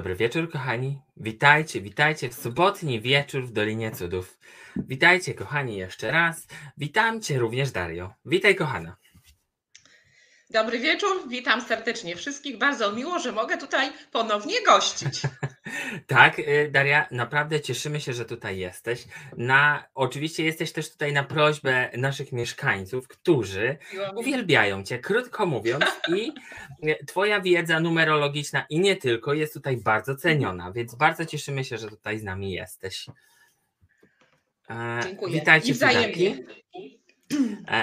Dobry wieczór, kochani. Witajcie, witajcie w sobotni wieczór w Dolinie Cudów. Witajcie, kochani, jeszcze raz. Witam Cię również, Dario. Witaj, kochana. Dobry wieczór, witam serdecznie wszystkich. Bardzo miło, że mogę tutaj ponownie gościć. tak, y, Daria, naprawdę cieszymy się, że tutaj jesteś. Na, oczywiście jesteś też tutaj na prośbę naszych mieszkańców, którzy uwielbiają Cię, krótko mówiąc, i y, Twoja wiedza numerologiczna i nie tylko jest tutaj bardzo ceniona, więc bardzo cieszymy się, że tutaj z nami jesteś. E, Dziękuję. Witajcie, I E,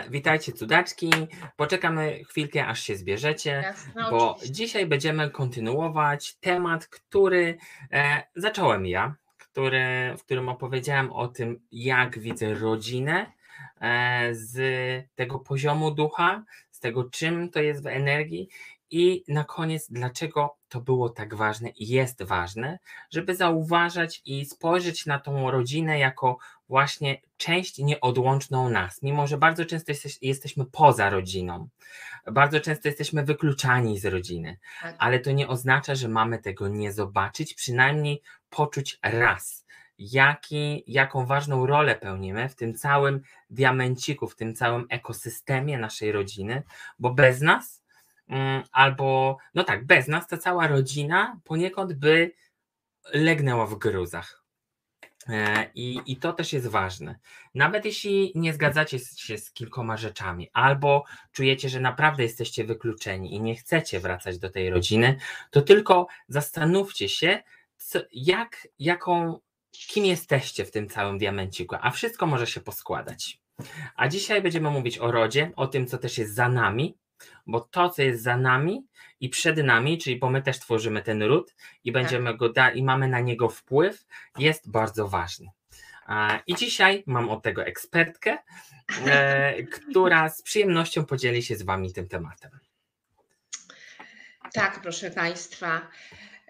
witajcie cudaczki. Poczekamy chwilkę, aż się zbierzecie, Jasne, bo oczywiście. dzisiaj będziemy kontynuować temat, który e, zacząłem ja, który, w którym opowiedziałem o tym, jak widzę rodzinę e, z tego poziomu ducha, z tego, czym to jest w energii i na koniec, dlaczego to było tak ważne i jest ważne, żeby zauważać i spojrzeć na tą rodzinę jako właśnie część nieodłączną nas, mimo że bardzo często jesteś, jesteśmy poza rodziną, bardzo często jesteśmy wykluczani z rodziny, tak. ale to nie oznacza, że mamy tego nie zobaczyć, przynajmniej poczuć raz, jaki, jaką ważną rolę pełnimy w tym całym diamenciku, w tym całym ekosystemie naszej rodziny, bo bez nas, mm, albo no tak, bez nas ta cała rodzina poniekąd by legnęła w gruzach. E, I, I to też jest ważne. Nawet jeśli nie zgadzacie się z kilkoma rzeczami, albo czujecie, że naprawdę jesteście wykluczeni i nie chcecie wracać do tej rodziny, to tylko zastanówcie się, co, jak, jaką, kim jesteście w tym całym diamenciku, a wszystko może się poskładać. A dzisiaj będziemy mówić o rodzie, o tym, co też jest za nami, bo to, co jest za nami i przed nami, czyli bo my też tworzymy ten ród i będziemy tak. go da i mamy na niego wpływ, jest bardzo ważny. I dzisiaj mam od tego ekspertkę, e, która z przyjemnością podzieli się z Wami tym tematem. Tak, proszę Państwa.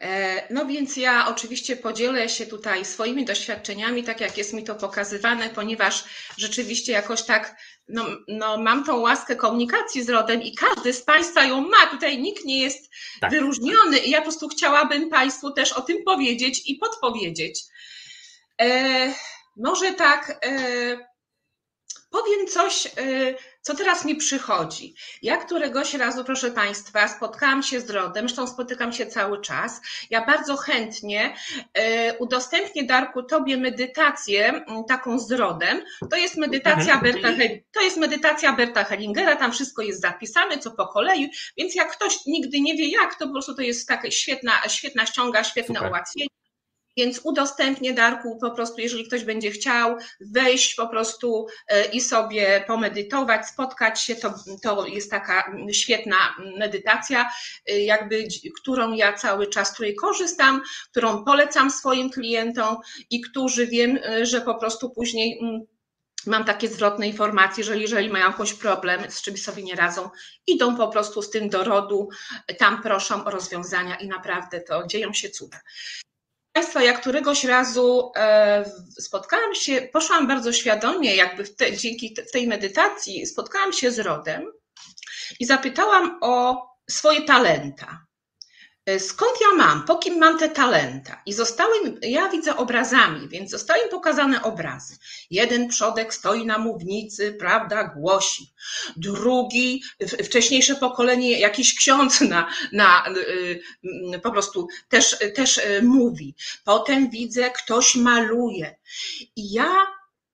E, no więc ja oczywiście podzielę się tutaj swoimi doświadczeniami, tak jak jest mi to pokazywane, ponieważ rzeczywiście jakoś tak no, no mam tą łaskę komunikacji z rodem i każdy z Państwa ją ma. Tutaj nikt nie jest tak. wyróżniony i ja po prostu chciałabym Państwu też o tym powiedzieć i podpowiedzieć. E, może tak, e, powiem coś, e, co teraz mi przychodzi? Ja któregoś razu, proszę Państwa, spotkałam się z Rodem, zresztą spotykam się cały czas. Ja bardzo chętnie e, udostępnię, Darku, Tobie medytację taką z Rodem. To jest medytacja mhm. Berta, to jest medytacja Berta Hellingera, tam wszystko jest zapisane, co po kolei, więc jak ktoś nigdy nie wie jak, to po prostu to jest taka świetna, świetna ściąga, świetne Super. ułatwienie. Więc udostępnię Darku po prostu, jeżeli ktoś będzie chciał wejść po prostu e, i sobie pomedytować, spotkać się, to, to jest taka świetna medytacja, e, jakby, którą ja cały czas, której korzystam, którą polecam swoim klientom i którzy wiem, e, że po prostu później mm, mam takie zwrotne informacje, że jeżeli mają jakiś problem, z czymś sobie nie radzą, idą po prostu z tym do rodu, tam proszą o rozwiązania i naprawdę to dzieją się cuda. Państwa, ja któregoś razu e, spotkałam się, poszłam bardzo świadomie, jakby w te, dzięki tej medytacji, spotkałam się z rodem i zapytałam o swoje talenta. E, skąd ja mam, po kim mam te talenta? I zostały, ja widzę obrazami, więc zostały mi pokazane obrazy. Jeden przodek stoi na mównicy, prawda, głosi. Drugi, wcześniejsze pokolenie, jakiś ksiądz na, na y, y, po prostu też, też y, mówi. Potem widzę, ktoś maluje. I ja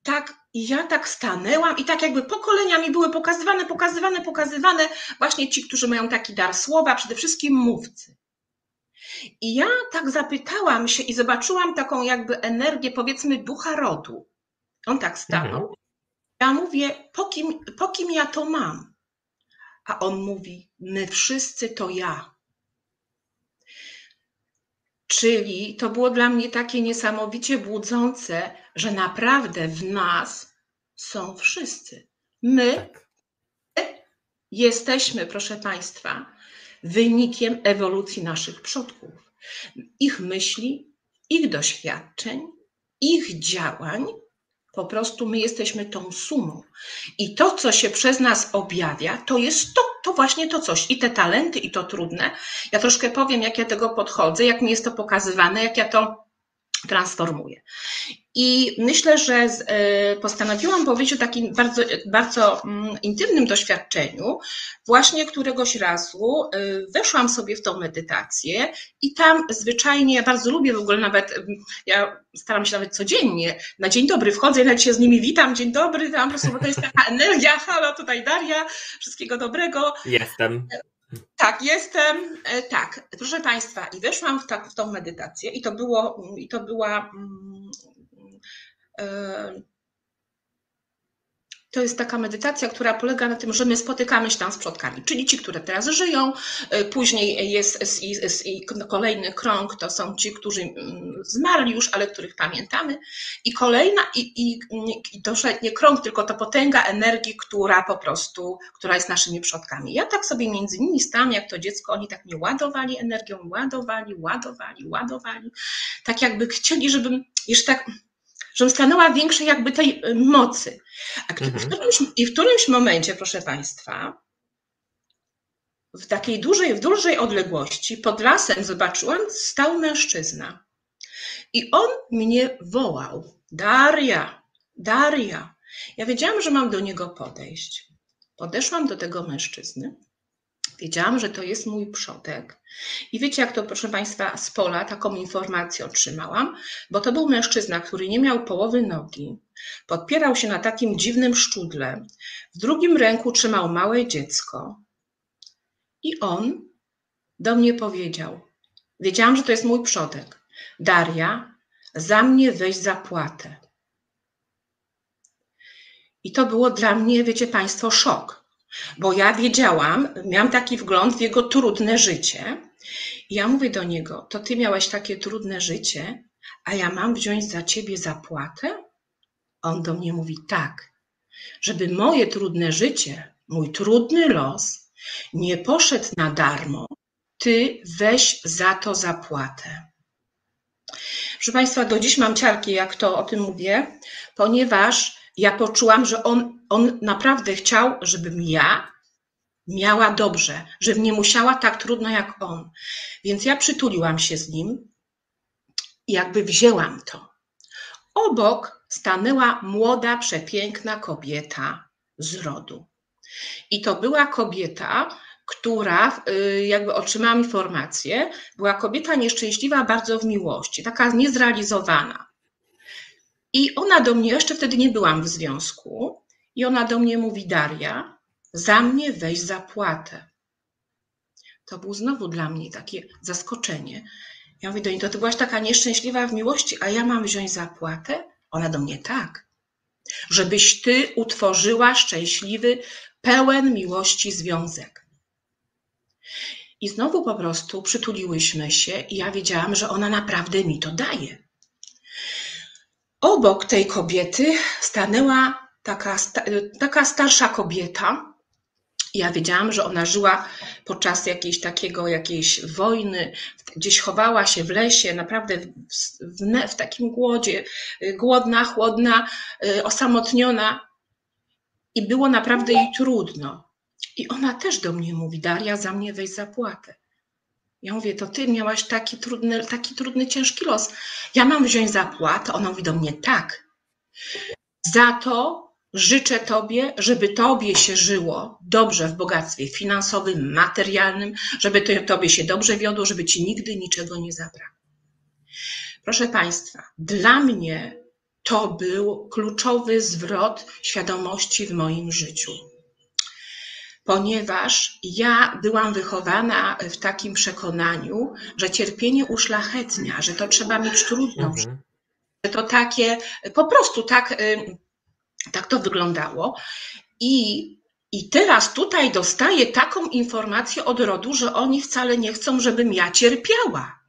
tak i ja tak stanęłam i tak jakby pokolenia mi były pokazywane, pokazywane, pokazywane, właśnie ci, którzy mają taki dar słowa, przede wszystkim mówcy. I ja tak zapytałam się i zobaczyłam taką jakby energię, powiedzmy, ducha rodu. On tak stanął. Mhm. Ja mówię, po kim, po kim ja to mam? A on mówi, my wszyscy to ja. Czyli to było dla mnie takie niesamowicie budzące, że naprawdę w nas są wszyscy. My tak. jesteśmy, proszę Państwa, wynikiem ewolucji naszych przodków, ich myśli, ich doświadczeń, ich działań, Po prostu my jesteśmy tą sumą. I to, co się przez nas objawia, to jest to, to właśnie to coś. I te talenty, i to trudne. Ja troszkę powiem, jak ja tego podchodzę, jak mi jest to pokazywane, jak ja to transformuję. I myślę, że e, postanowiłam powiedzieć o takim bardzo, bardzo mm, intymnym doświadczeniu. Właśnie któregoś razu e, weszłam sobie w tą medytację i tam zwyczajnie, ja bardzo lubię w ogóle nawet, mm, ja staram się nawet codziennie, na dzień dobry wchodzę, nawet się z nimi witam, dzień dobry, tam po prostu to jest taka energia, halo, tutaj Daria, wszystkiego dobrego. Jestem. Tak, jestem, e, tak, proszę Państwa, i weszłam w, tak, w tą medytację i to było, i to była e, to jest taka medytacja, która polega na tym, że my spotykamy się tam z przodkami, czyli ci, które teraz żyją. Y, później jest, kolejny krąg, to są ci, którzy mm, zmarli już, ale których pamiętamy. I kolejna, i, i, i to nie krąg, tylko to potęga energii, która po prostu, która jest naszymi przodkami. Ja tak sobie między nimi stałam, jak to dziecko, oni tak mnie ładowali energią, ładowali, ładowali, ładowali. Tak jakby chcieli, żebym jeszcze tak żebym stanęła większej jakby tej y, mocy. A w mhm. którymś, I w którymś momencie, proszę Państwa, w takiej dużej, w dużej odległości, pod lasem zobaczyłam, stał mężczyzna. I on mnie wołał, Daria, Daria. Ja wiedziałam, że mam do niego podejść. Podeszłam do tego mężczyzny Wiedziałam, że to jest mój przodek. I wiecie, jak to, proszę Państwa, z pola taką informację otrzymałam? Bo to był mężczyzna, który nie miał połowy nogi, podpierał się na takim dziwnym szczudle, w drugim ręku trzymał małe dziecko. I on do mnie powiedział: Wiedziałam, że to jest mój przodek. Daria, za mnie weź zapłatę. I to było dla mnie, wiecie Państwo, szok bo ja wiedziałam, miałam taki wgląd w jego trudne życie. I ja mówię do niego: To ty miałeś takie trudne życie, a ja mam wziąć za ciebie zapłatę? On do mnie mówi: Tak, żeby moje trudne życie, mój trudny los nie poszedł na darmo, ty weź za to zapłatę. Proszę Państwa, do dziś mam ciarki, jak to o tym mówię, ponieważ ja poczułam, że on, on naprawdę chciał, żebym ja miała dobrze, żebym nie musiała tak trudno jak on. Więc ja przytuliłam się z nim i jakby wzięłam to. Obok stanęła młoda, przepiękna kobieta z rodu. I to była kobieta, która, y, jakby otrzymałam informację, była kobieta nieszczęśliwa bardzo w miłości, taka niezrealizowana. I ona do mnie, jeszcze wtedy nie byłam w związku, i ona do mnie mówi: Daria, za mnie weź zapłatę. To był znowu dla mnie takie zaskoczenie. Ja mówię do niej: To ty byłaś taka nieszczęśliwa w miłości, a ja mam wziąć zapłatę? Ona do mnie: Tak. Żebyś ty utworzyła szczęśliwy, pełen miłości związek. I znowu po prostu przytuliłyśmy się, i ja wiedziałam, że ona naprawdę mi to daje. Obok tej kobiety stanęła taka, taka starsza kobieta. Ja wiedziałam, że ona żyła podczas jakiejś takiego, jakiejś wojny, gdzieś chowała się w lesie, naprawdę w, w, w takim głodzie, głodna, chłodna, y, osamotniona. I było naprawdę jej trudno. I ona też do mnie mówi, Daria, za mnie weź zapłatę. Ja mówię, to ty miałaś taki trudny, taki trudny, ciężki los. Ja mam wziąć zapłatę? Ona mówi do mnie, tak. Za to życzę tobie, żeby tobie się żyło dobrze w bogactwie finansowym, materialnym, żeby to, tobie się dobrze wiodło, żeby ci nigdy niczego nie zabrakło. Proszę Państwa, dla mnie to był kluczowy zwrot świadomości w moim życiu ponieważ ja byłam wychowana w takim przekonaniu, że cierpienie uszlachetnia, że to trzeba mieć trudność, mhm. że to takie, po prostu tak, y, tak to wyglądało. I, I teraz tutaj dostaję taką informację od rodu, że oni wcale nie chcą, żebym ja cierpiała.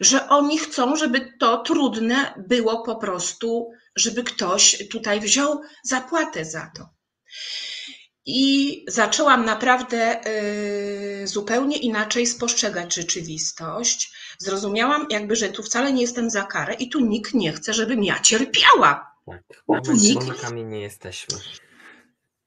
Że oni chcą, żeby to trudne było po prostu, żeby ktoś tutaj wziął zapłatę za to. I zaczęłam naprawdę y, zupełnie inaczej spostrzegać rzeczywistość. Zrozumiałam, jakby, że tu wcale nie jestem za karę i tu nikt nie chce, żebym ja cierpiała. Tak, my nie jesteśmy.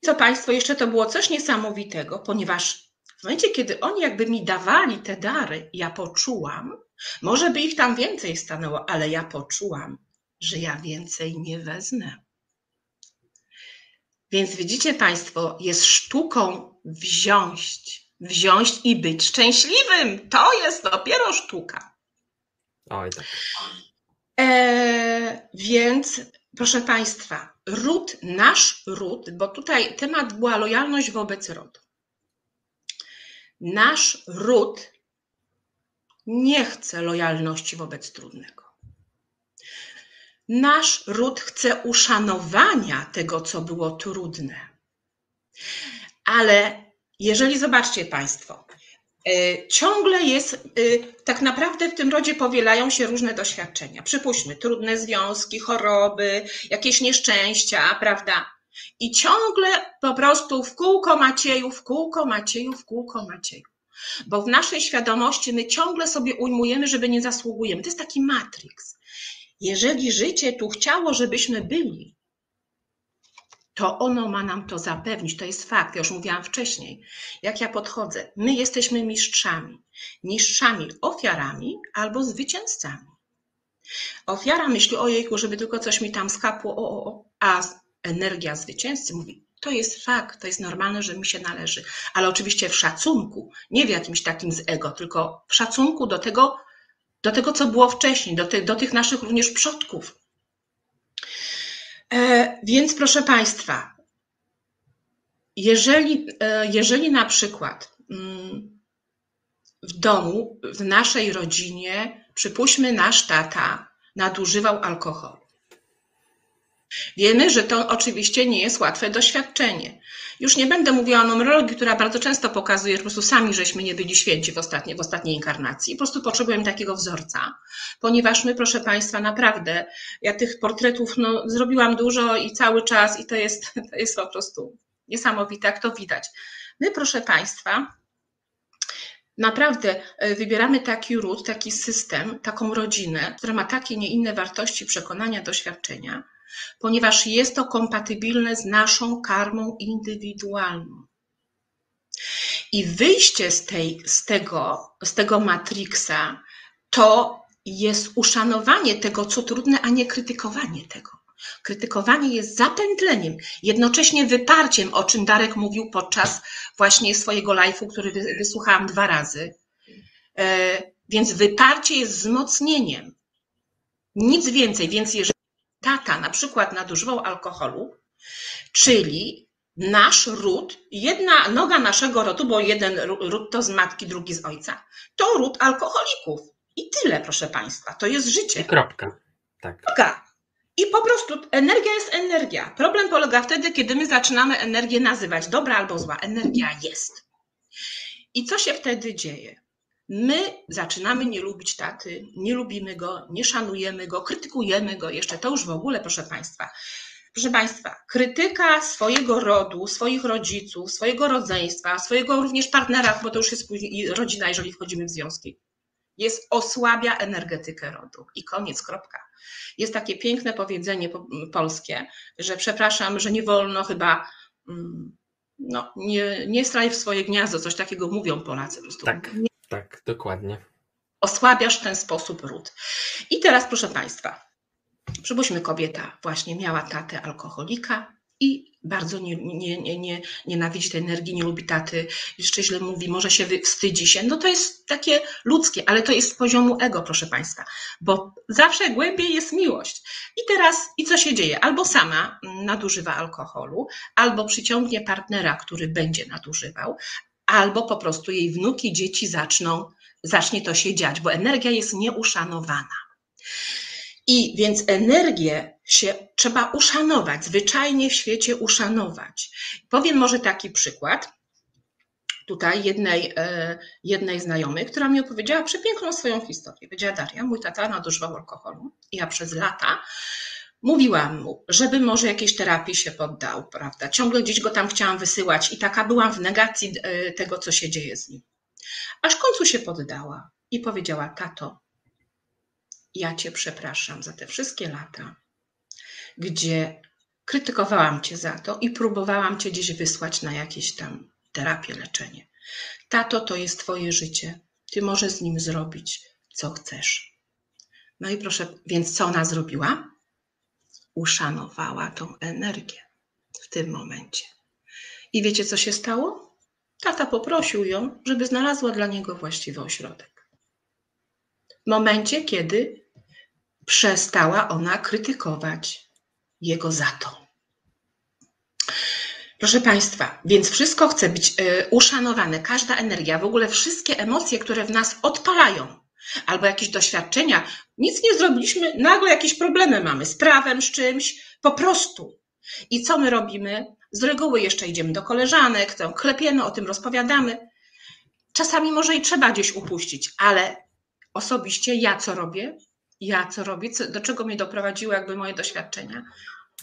Co Państwo, jeszcze to było coś niesamowitego, ponieważ w momencie, kiedy oni jakby mi dawali te dary, ja poczułam, może by ich tam więcej stanęło, ale ja poczułam, że ja więcej nie wezmę. Więc widzicie Państwo, jest sztuką wziąć, wziąć i być szczęśliwym. To jest dopiero sztuka. Oj, tak. E, więc, proszę Państwa, ród, nasz ród, bo tutaj temat była lojalność wobec rodu. Nasz ród nie chce lojalności wobec trudnego. Nasz ród chce uszanowania tego, co było trudne. Ale jeżeli zobaczcie Państwo, ciągle jest, e, tak naprawdę w tym rodzie powielają się różne doświadczenia. Przypuśćmy, trudne związki, choroby, jakieś nieszczęścia, prawda? I ciągle po prostu w kółko Macieju, w kółko Macieju, w kółko Macieju. Bo w naszej świadomości my ciągle sobie ujmujemy, żeby nie zasługujemy. To jest taki matrix. Jeżeli życie tu chciało, żebyśmy byli, to ono ma nam to zapewnić. To jest fakt. Ja już mówiłam wcześniej. Jak ja podchodzę, my jesteśmy mistrzami. Mistrzami ofiarami albo zwycięzcami. Ofiara myśli, ojejku, żeby tylko coś mi tam skapło, o, o, o. a energia zwycięzcy mówi, to jest fakt, to jest normalne, że mi się należy. Ale oczywiście w szacunku, nie w jakimś takim z ego, tylko w szacunku do tego, do tego co było wcześniej, do, ty, do tych naszych również przodków. E, więc proszę Państwa, jeżeli, e, jeżeli na przykład mm, w domu, w naszej rodzinie, przypuśćmy, nasz tata nadużywał alkoholu. Wiemy, że to oczywiście nie jest łatwe doświadczenie. Już nie będę mówiła o numerologii, która bardzo często pokazuje, że po prostu sami żeśmy nie byli święci w ostatniej, w ostatniej inkarnacji. Po prostu potrzebujemy takiego wzorca, ponieważ my, proszę Państwa, naprawdę, ja tych portretów no, zrobiłam dużo i cały czas i to jest, to jest po prostu niesamowite, jak to widać. My, proszę Państwa, naprawdę e, wybieramy taki ród, taki system, taką rodzinę, która ma takie, nie inne wartości, przekonania, doświadczenia, ponieważ jest to kompatybilne z naszą karmą indywidualną. I wyjście z, tej, z, tego, z tego matriksa to jest uszanowanie tego, co trudne, a nie krytykowanie tego. Krytykowanie jest zapętleniem, jednocześnie wyparciem, o czym Darek mówił podczas właśnie swojego live'u, który wysłuchałam dwa razy. E, więc wyparcie jest wzmocnieniem. Nic więcej. Więc jeżeli tata na przykład nadużywał alkoholu, czyli nasz ród, jedna noga naszego rodu, bo jeden ród to z matki, drugi z ojca, to ród alkoholików. I tyle, proszę Państwa, to jest życie. I kropka. Tak. Kropka. I po prostu energia jest energia. Problem polega wtedy, kiedy my zaczynamy energię nazywać dobra albo zła. Energia jest. I co się wtedy dzieje? My zaczynamy nie lubić taty, nie lubimy go, nie szanujemy go, krytykujemy go jeszcze. To już w ogóle, proszę Państwa. Proszę Państwa, krytyka swojego rodu, swoich rodziców, swojego rodzeństwa, swojego również partnera, bo to już jest później rodzina, jeżeli wchodzimy w związki, jest osłabia energetykę rodu. I koniec, kropka. Jest takie piękne powiedzenie polskie, że przepraszam, że nie wolno chyba mm, no, nie, nie straj w swoje gniazdo, coś takiego mówią Polacy. Po prostu. Tak. Tak, dokładnie. Osłabiasz w ten sposób ród. I teraz, proszę Państwa, przypuśćmy, kobieta właśnie miała tatę alkoholika i bardzo nie, nie, nie, nie, nienawidzi tej energii, nie lubi taty, jeszcze źle mówi, może się wstydzi się. No to jest takie ludzkie, ale to jest z poziomu ego, proszę Państwa, bo zawsze głębiej jest miłość. I teraz, i co się dzieje? Albo sama nadużywa alkoholu, albo przyciągnie partnera, który będzie nadużywał, albo po prostu jej wnuki, dzieci zaczną, zacznie to się dziać, bo energia jest nieuszanowana. I więc energię się trzeba uszanować, zwyczajnie w świecie uszanować. Powiem może taki przykład tutaj jednej, e, jednej znajomej, która mi opowiedziała przepiękną swoją historię. Powiedziała Daria, mój tata nadużywał alkoholu ja przez lata Mówiłam mu, żeby może jakiejś terapii się poddał, prawda? Ciągle gdzieś go tam chciałam wysyłać i taka byłam w negacji e, tego, co się dzieje z nim. Aż w końcu się poddała i powiedziała: Tato, ja cię przepraszam za te wszystkie lata. gdzie krytykowałam cię za to i próbowałam cię gdzieś wysłać na jakieś tam terapię, leczenie. Tato, to jest twoje życie. Ty możesz z nim zrobić, co chcesz. No i proszę, więc co ona zrobiła? Uszanowała tą energię w tym momencie. I wiecie, co się stało? Tata poprosił ją, żeby znalazła dla niego właściwy ośrodek. W momencie, kiedy przestała ona krytykować jego za to. Proszę Państwa, więc wszystko chce być y, uszanowane, każda energia, w ogóle wszystkie emocje, które w nas odpalają, albo jakieś doświadczenia. Nic nie zrobiliśmy, nagle jakieś problemy mamy z prawem, z czymś, po prostu. I co my robimy? Z reguły jeszcze idziemy do koleżanek, to klepiemy, o tym rozpowiadamy. Czasami może i trzeba gdzieś upuścić, ale osobiście ja co robię? Ja co robię? Do czego mnie doprowadziły jakby moje doświadczenia?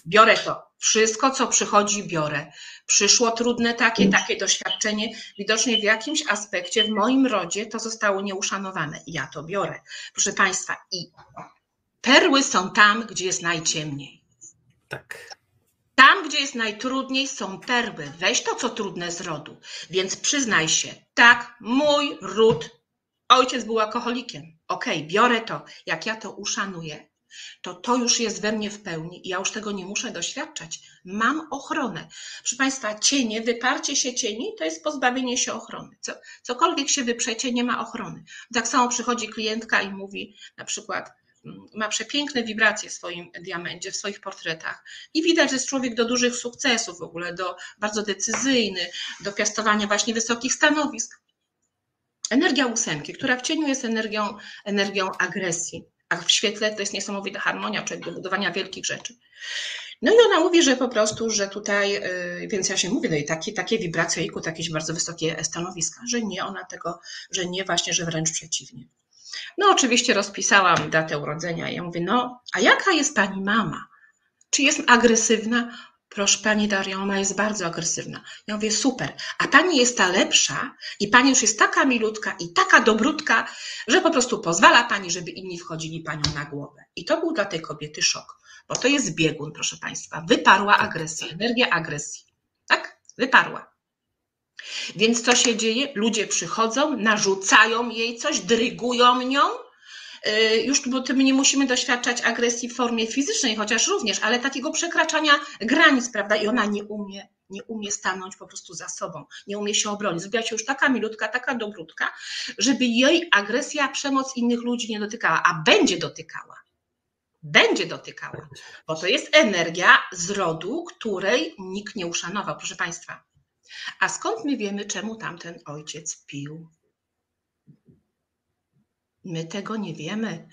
Biorę to. Wszystko, co przychodzi, biorę. Przyszło trudne takie, takie doświadczenie. Widocznie w jakimś aspekcie w moim rodzie to zostało nieuszanowane. Ja to biorę. Proszę Państwa, i perły są tam, gdzie jest najciemniej. Tak. Tam, gdzie jest najtrudniej, są perły. Weź to, co trudne z rodu. Więc przyznaj się, tak, mój ród, ojciec był alkoholikiem. Okej, okay, biorę to. Jak ja to uszanuję, to to już jest we mnie w pełni ja już tego nie muszę doświadczać. Mam ochronę. Proszę Państwa, cienie, wyparcie się cieni to jest pozbawienie się ochrony. Co, cokolwiek się wyprzecie, nie ma ochrony. Tak samo przychodzi klientka i mówi na przykład, mm, ma przepiękne wibracje w swoim diamencie, w swoich portretach i widać, że jest człowiek do dużych sukcesów w ogóle, do bardzo decyzyjny, do piastowania właśnie wysokich stanowisk. Energia ósemki, która w cieniu jest energią, energią agresji a w świetle to jest niesamowita harmonia, czyli do budowania wielkich rzeczy. No i ona mówi, że po prostu, że tutaj, y, więc ja się mówię, no i takie, takie wibracje, iku, jakieś bardzo wysokie stanowiska, że nie, ona tego, że nie, właśnie, że wręcz przeciwnie. No oczywiście rozpisałam datę urodzenia i ja mówię, no a jaka jest pani mama? Czy jest agresywna? Proszę pani Daria, ona jest bardzo agresywna. Ja mówię, super, a pani jest ta lepsza i pani już jest taka milutka i taka dobrutka, że po prostu pozwala pani, żeby inni wchodzili panią na głowę. I to był dla tej kobiety szok, bo to jest biegun, proszę państwa. Wyparła agresję, energia agresji. Tak? Wyparła. Więc co się dzieje? Ludzie przychodzą, narzucają jej coś, drygują nią, już bo tym nie musimy doświadczać agresji w formie fizycznej, chociaż również, ale takiego przekraczania granic, prawda? I ona nie umie, nie umie stanąć po prostu za sobą, nie umie się obronić. Zrobiła się już taka milutka, taka dobrutka, żeby jej agresja, przemoc innych ludzi nie dotykała, a będzie dotykała. Będzie dotykała, bo to jest energia z rodu, której nikt nie uszanował, proszę Państwa. A skąd my wiemy, czemu tamten ojciec pił? My tego nie wiemy.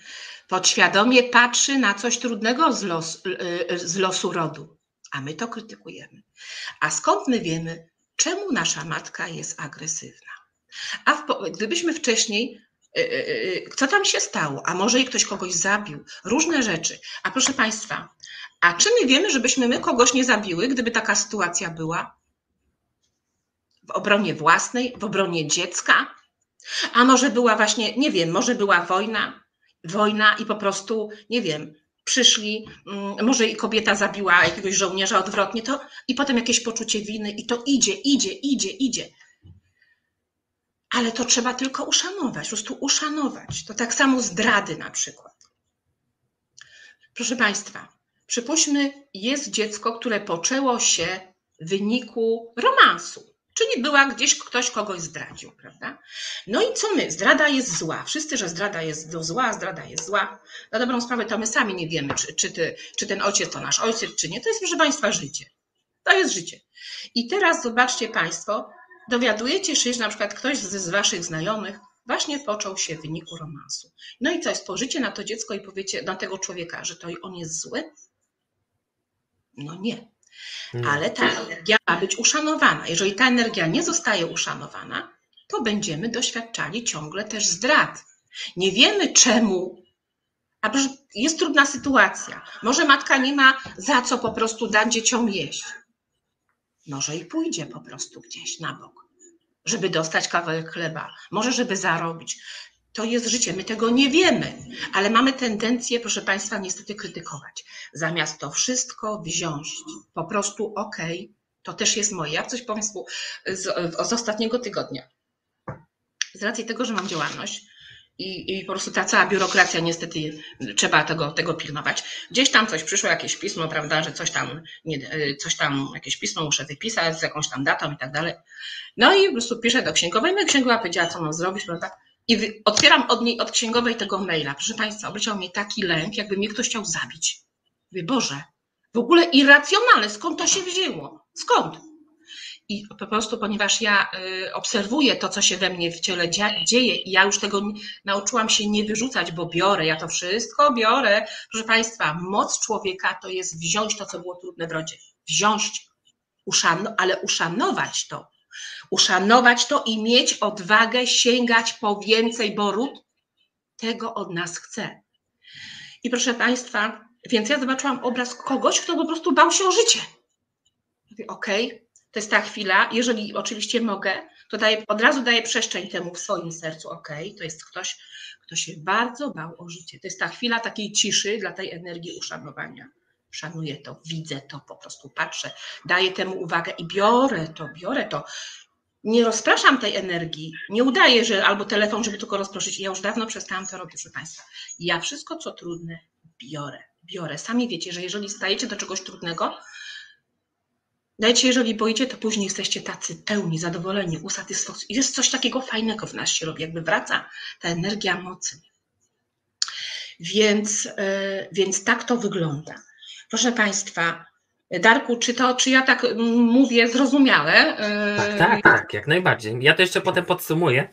Podświadomie patrzy na coś trudnego z, los, y, z losu rodu, a my to krytykujemy. A skąd my wiemy, czemu nasza matka jest agresywna? A w, gdybyśmy wcześniej, y, y, co tam się stało? A może i ktoś kogoś zabił? Różne rzeczy. A proszę Państwa, a czy my wiemy, żebyśmy my kogoś nie zabiły, gdyby taka sytuacja była? W obronie własnej, w obronie dziecka, a może była właśnie, nie wiem, może była wojna, wojna i po prostu, nie wiem, przyszli, mm, może i kobieta zabiła jakiegoś żołnierza odwrotnie, to i potem jakieś poczucie winy i to idzie, idzie, idzie, idzie. Ale to trzeba tylko uszanować, po prostu uszanować. To tak samo zdrady na przykład. Proszę Państwa, przypuśćmy, jest dziecko, które poczęło się w wyniku romansu. Czyli była gdzieś ktoś kogoś zdradził, prawda? No i co my? Zdrada jest zła. Wszyscy, że zdrada jest zła, zdrada jest zła. Na dobrą sprawę to my sami nie wiemy, czy, czy, ty, czy ten ojciec to nasz ojciec, czy nie. To jest, proszę Państwa, życie. To jest życie. I teraz zobaczcie Państwo, dowiadujecie się, że na przykład ktoś z Waszych znajomych właśnie począł się w wyniku romansu. No i co, spojrzycie na to dziecko i powiecie na tego człowieka, że to on jest zły? No nie. Ale ta energia ma być uszanowana. Jeżeli ta energia nie zostaje uszanowana, to będziemy doświadczali ciągle też zdrad. Nie wiemy czemu. A jest trudna sytuacja. Może matka nie ma za co po prostu dać dzieciom jeść. Może i pójdzie po prostu gdzieś na bok, żeby dostać kawałek chleba. Może, żeby zarobić. To jest życie, my tego nie wiemy, ale mamy tendencję, proszę Państwa, niestety krytykować. Zamiast to wszystko wziąć, po prostu okej, okay, to też jest moje. Ja coś Państwu z, z ostatniego tygodnia. Z racji tego, że mam działalność, i, i po prostu ta cała biurokracja, niestety trzeba tego, tego pilnować. Gdzieś tam coś przyszło, jakieś pismo, prawda, że coś tam, nie, coś tam, jakieś pismo muszę wypisać z jakąś tam datą i tak dalej. No i po prostu piszę do księgowej, no i księgowa powiedziała, co mam zrobić, prawda. I otwieram od niej, od księgowej tego maila. Proszę Państwa, obleciał mnie taki lęk, jakby mnie ktoś chciał zabić. Mówię, Boże, w ogóle irracjonalne, skąd to się wzięło? Skąd? I po prostu, ponieważ ja y, obserwuję to, co się we mnie w ciele dzieje, i ja już tego nauczyłam się nie wyrzucać, bo biorę, ja to wszystko biorę. Proszę Państwa, moc człowieka to jest wziąć to, co było trudne w rodzie. Wziąć, uszano, ale uszanować to. Uszanować to i mieć odwagę sięgać po więcej, bo ród tego od nas chce. I proszę Państwa, więc ja zobaczyłam obraz kogoś, kto po prostu bał się o życie. Okej, okay, to jest ta chwila, jeżeli oczywiście mogę, to daję, od razu daję przestrzeń temu w swoim sercu, ok, to jest ktoś, kto się bardzo bał o życie. To jest ta chwila takiej ciszy dla tej energii uszanowania. Szanuję to, widzę to, po prostu patrzę, daję temu uwagę i biorę to, biorę to. Nie rozpraszam tej energii, nie udaję, że albo telefon, żeby tylko rozproszyć. Ja już dawno przestałam to robić, proszę Państwa. Ja wszystko, co trudne, biorę, biorę. Sami wiecie, że jeżeli stajecie do czegoś trudnego, Dajcie, jeżeli boicie, to później jesteście tacy pełni, zadowoleni, usatysfakcjonowani. Jest coś takiego fajnego w nas się robi, jakby wraca ta energia mocy. Więc, e, więc tak to wygląda. Proszę Państwa, Darku, czy to, czy ja tak mówię zrozumiałe? Tak, tak, tak, jak najbardziej. Ja to jeszcze potem podsumuję,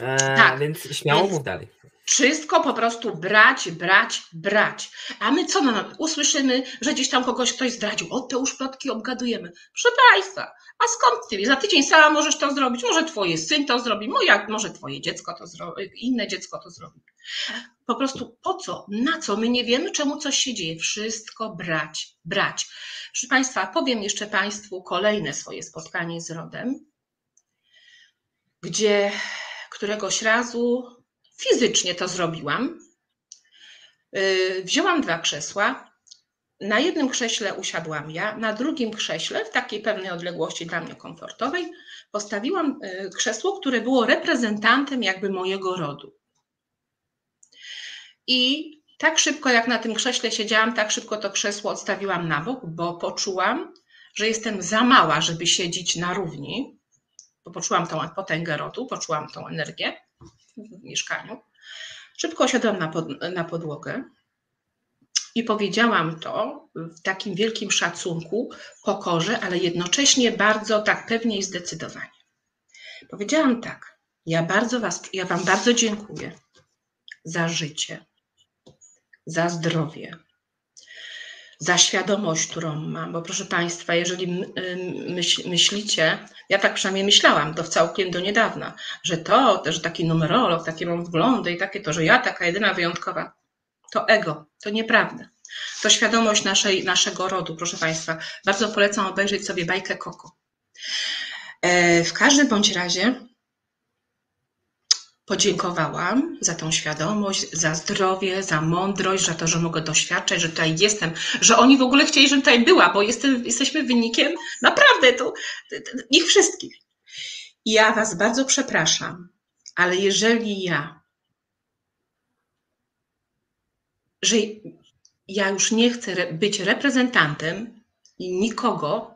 e, tak, więc śmiało więc, mów dalej. Wszystko po prostu brać, brać, brać. A my co no, usłyszymy, że gdzieś tam kogoś ktoś zdradził? O, te już plotki obgadujemy. Proszę Państwa, a skąd Ty? Za tydzień sama możesz to zrobić, może Twoje syn to zrobi, moja, może Twoje dziecko to zrobi, inne dziecko to zrobi. Po prostu po co? Na co? My nie wiemy, czemu coś się dzieje. Wszystko brać, brać. Proszę Państwa, powiem jeszcze Państwu kolejne swoje spotkanie z rodem, gdzie któregoś razu Fizycznie to zrobiłam. Y, wzięłam dwa krzesła. Na jednym krześle usiadłam ja, na drugim krześle, w takiej pewnej odległości dla mnie komfortowej, postawiłam y, krzesło, które było reprezentantem jakby mojego rodu. I tak szybko jak na tym krześle siedziałam, tak szybko to krzesło odstawiłam na bok, bo poczułam, że jestem za mała, żeby siedzieć na równi, bo poczułam tą potęgę rodu, poczułam tą energię w mieszkaniu. Szybko osiadłam na, pod, na podłogę i powiedziałam to w takim wielkim szacunku, pokorze, ale jednocześnie bardzo tak pewnie i zdecydowanie. Powiedziałam tak: Ja bardzo was, ja Wam bardzo dziękuję za życie, za zdrowie, za świadomość, którą mam. Bo proszę Państwa, jeżeli myśl, myślicie, ja tak przynajmniej myślałam, to całkiem do niedawna, że to, że taki numerolog, takie mam wglądy i takie to, że ja taka jedyna wyjątkowa, to ego, to nieprawda. To świadomość naszej, naszego rodu, proszę Państwa. Bardzo polecam obejrzeć sobie bajkę Koko. E, w każdym bądź razie podziękowałam za tą świadomość, za zdrowie, za mądrość, za to, że mogę doświadczać, że tutaj jestem, że oni w ogóle chcieli, żebym tutaj była, bo jestem, jesteśmy wynikiem naprawdę tu, ich wszystkich. Ja Was bardzo przepraszam, ale jeżeli ja, że ja już nie chcę być reprezentantem nikogo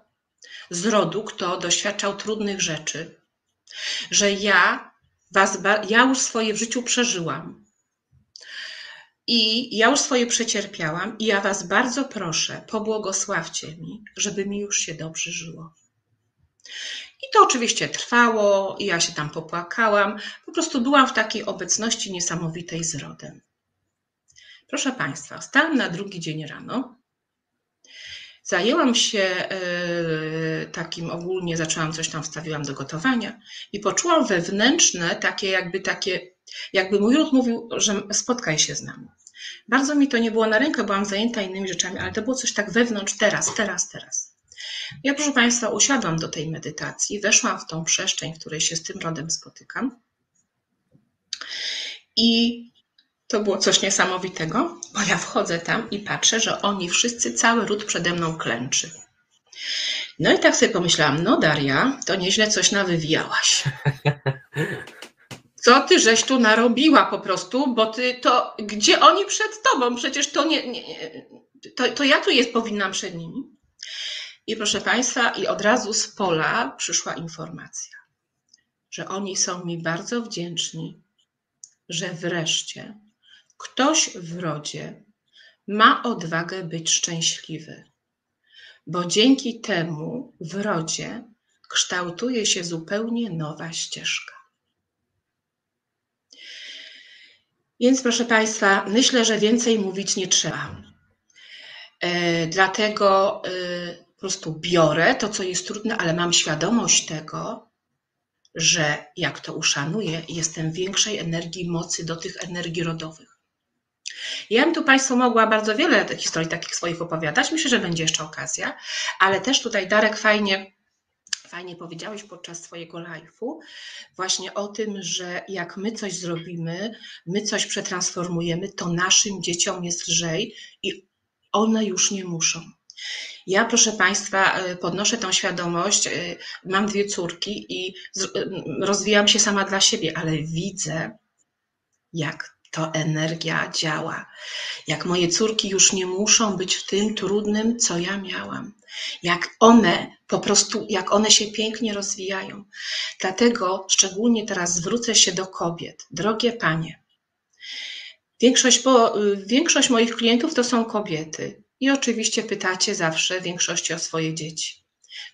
z rodu, kto doświadczał trudnych rzeczy, że ja Was, ja już swoje w życiu przeżyłam. I ja już swoje przecierpiałam, i ja Was bardzo proszę, pobłogosławcie mi, żeby mi już się dobrze żyło. I to oczywiście trwało, i ja się tam popłakałam. Po prostu byłam w takiej obecności niesamowitej z rodem. Proszę Państwa, stałam na drugi dzień rano Zajęłam się e, takim ogólnie, zaczęłam coś tam, wstawiłam do gotowania i poczułam wewnętrzne takie jakby takie, jakby mój ród mówił, że spotkaj się z nami. Bardzo mi to nie było na rękę, byłam zajęta innymi rzeczami, ale to było coś tak wewnątrz, teraz, teraz, teraz. Ja, proszę Państwa, usiadłam do tej medytacji, weszłam w tą przestrzeń, w której się z tym rodem spotykam I to było coś niesamowitego, bo ja wchodzę tam i patrzę, że oni wszyscy, cały ród przede mną klęczy. No i tak sobie pomyślałam, no Daria, to nieźle coś nawywijałaś. Co ty żeś tu narobiła po prostu, bo ty to, gdzie oni przed tobą? Przecież to nie, nie to, to ja tu jest powinnam przed nimi. I proszę Państwa, i od razu z pola przyszła informacja, że oni są mi bardzo wdzięczni, że wreszcie ktoś w rodzie ma odwagę być szczęśliwy, bo dzięki temu w rodzie kształtuje się zupełnie nowa ścieżka. Więc proszę Państwa, myślę, że więcej mówić nie trzeba. E, dlatego e, po prostu biorę to, co jest trudne, ale mam świadomość tego, że jak to uszanuję, jestem większej energii mocy do tych energii rodowych. Ja bym tu Państwu mogła bardzo wiele historii takich swoich opowiadać. Myślę, że będzie jeszcze okazja, ale też tutaj Darek fajnie, fajnie powiedziałeś podczas swojego live'u właśnie o tym, że jak my coś zrobimy, my coś przetransformujemy, to naszym dzieciom jest lżej i one już nie muszą. Ja, proszę Państwa, e, podnoszę tą świadomość. E, mam dwie córki i e, rozwijam się sama dla siebie, ale widzę, jak to energia działa. Jak moje córki już nie muszą być w tym trudnym, co ja miałam. Jak one po prostu, jak one się pięknie rozwijają. Dlatego szczególnie teraz zwrócę się do kobiet. Drogie panie, większość, bo, większość moich klientów to są kobiety. I oczywiście pytacie zawsze większości o swoje dzieci.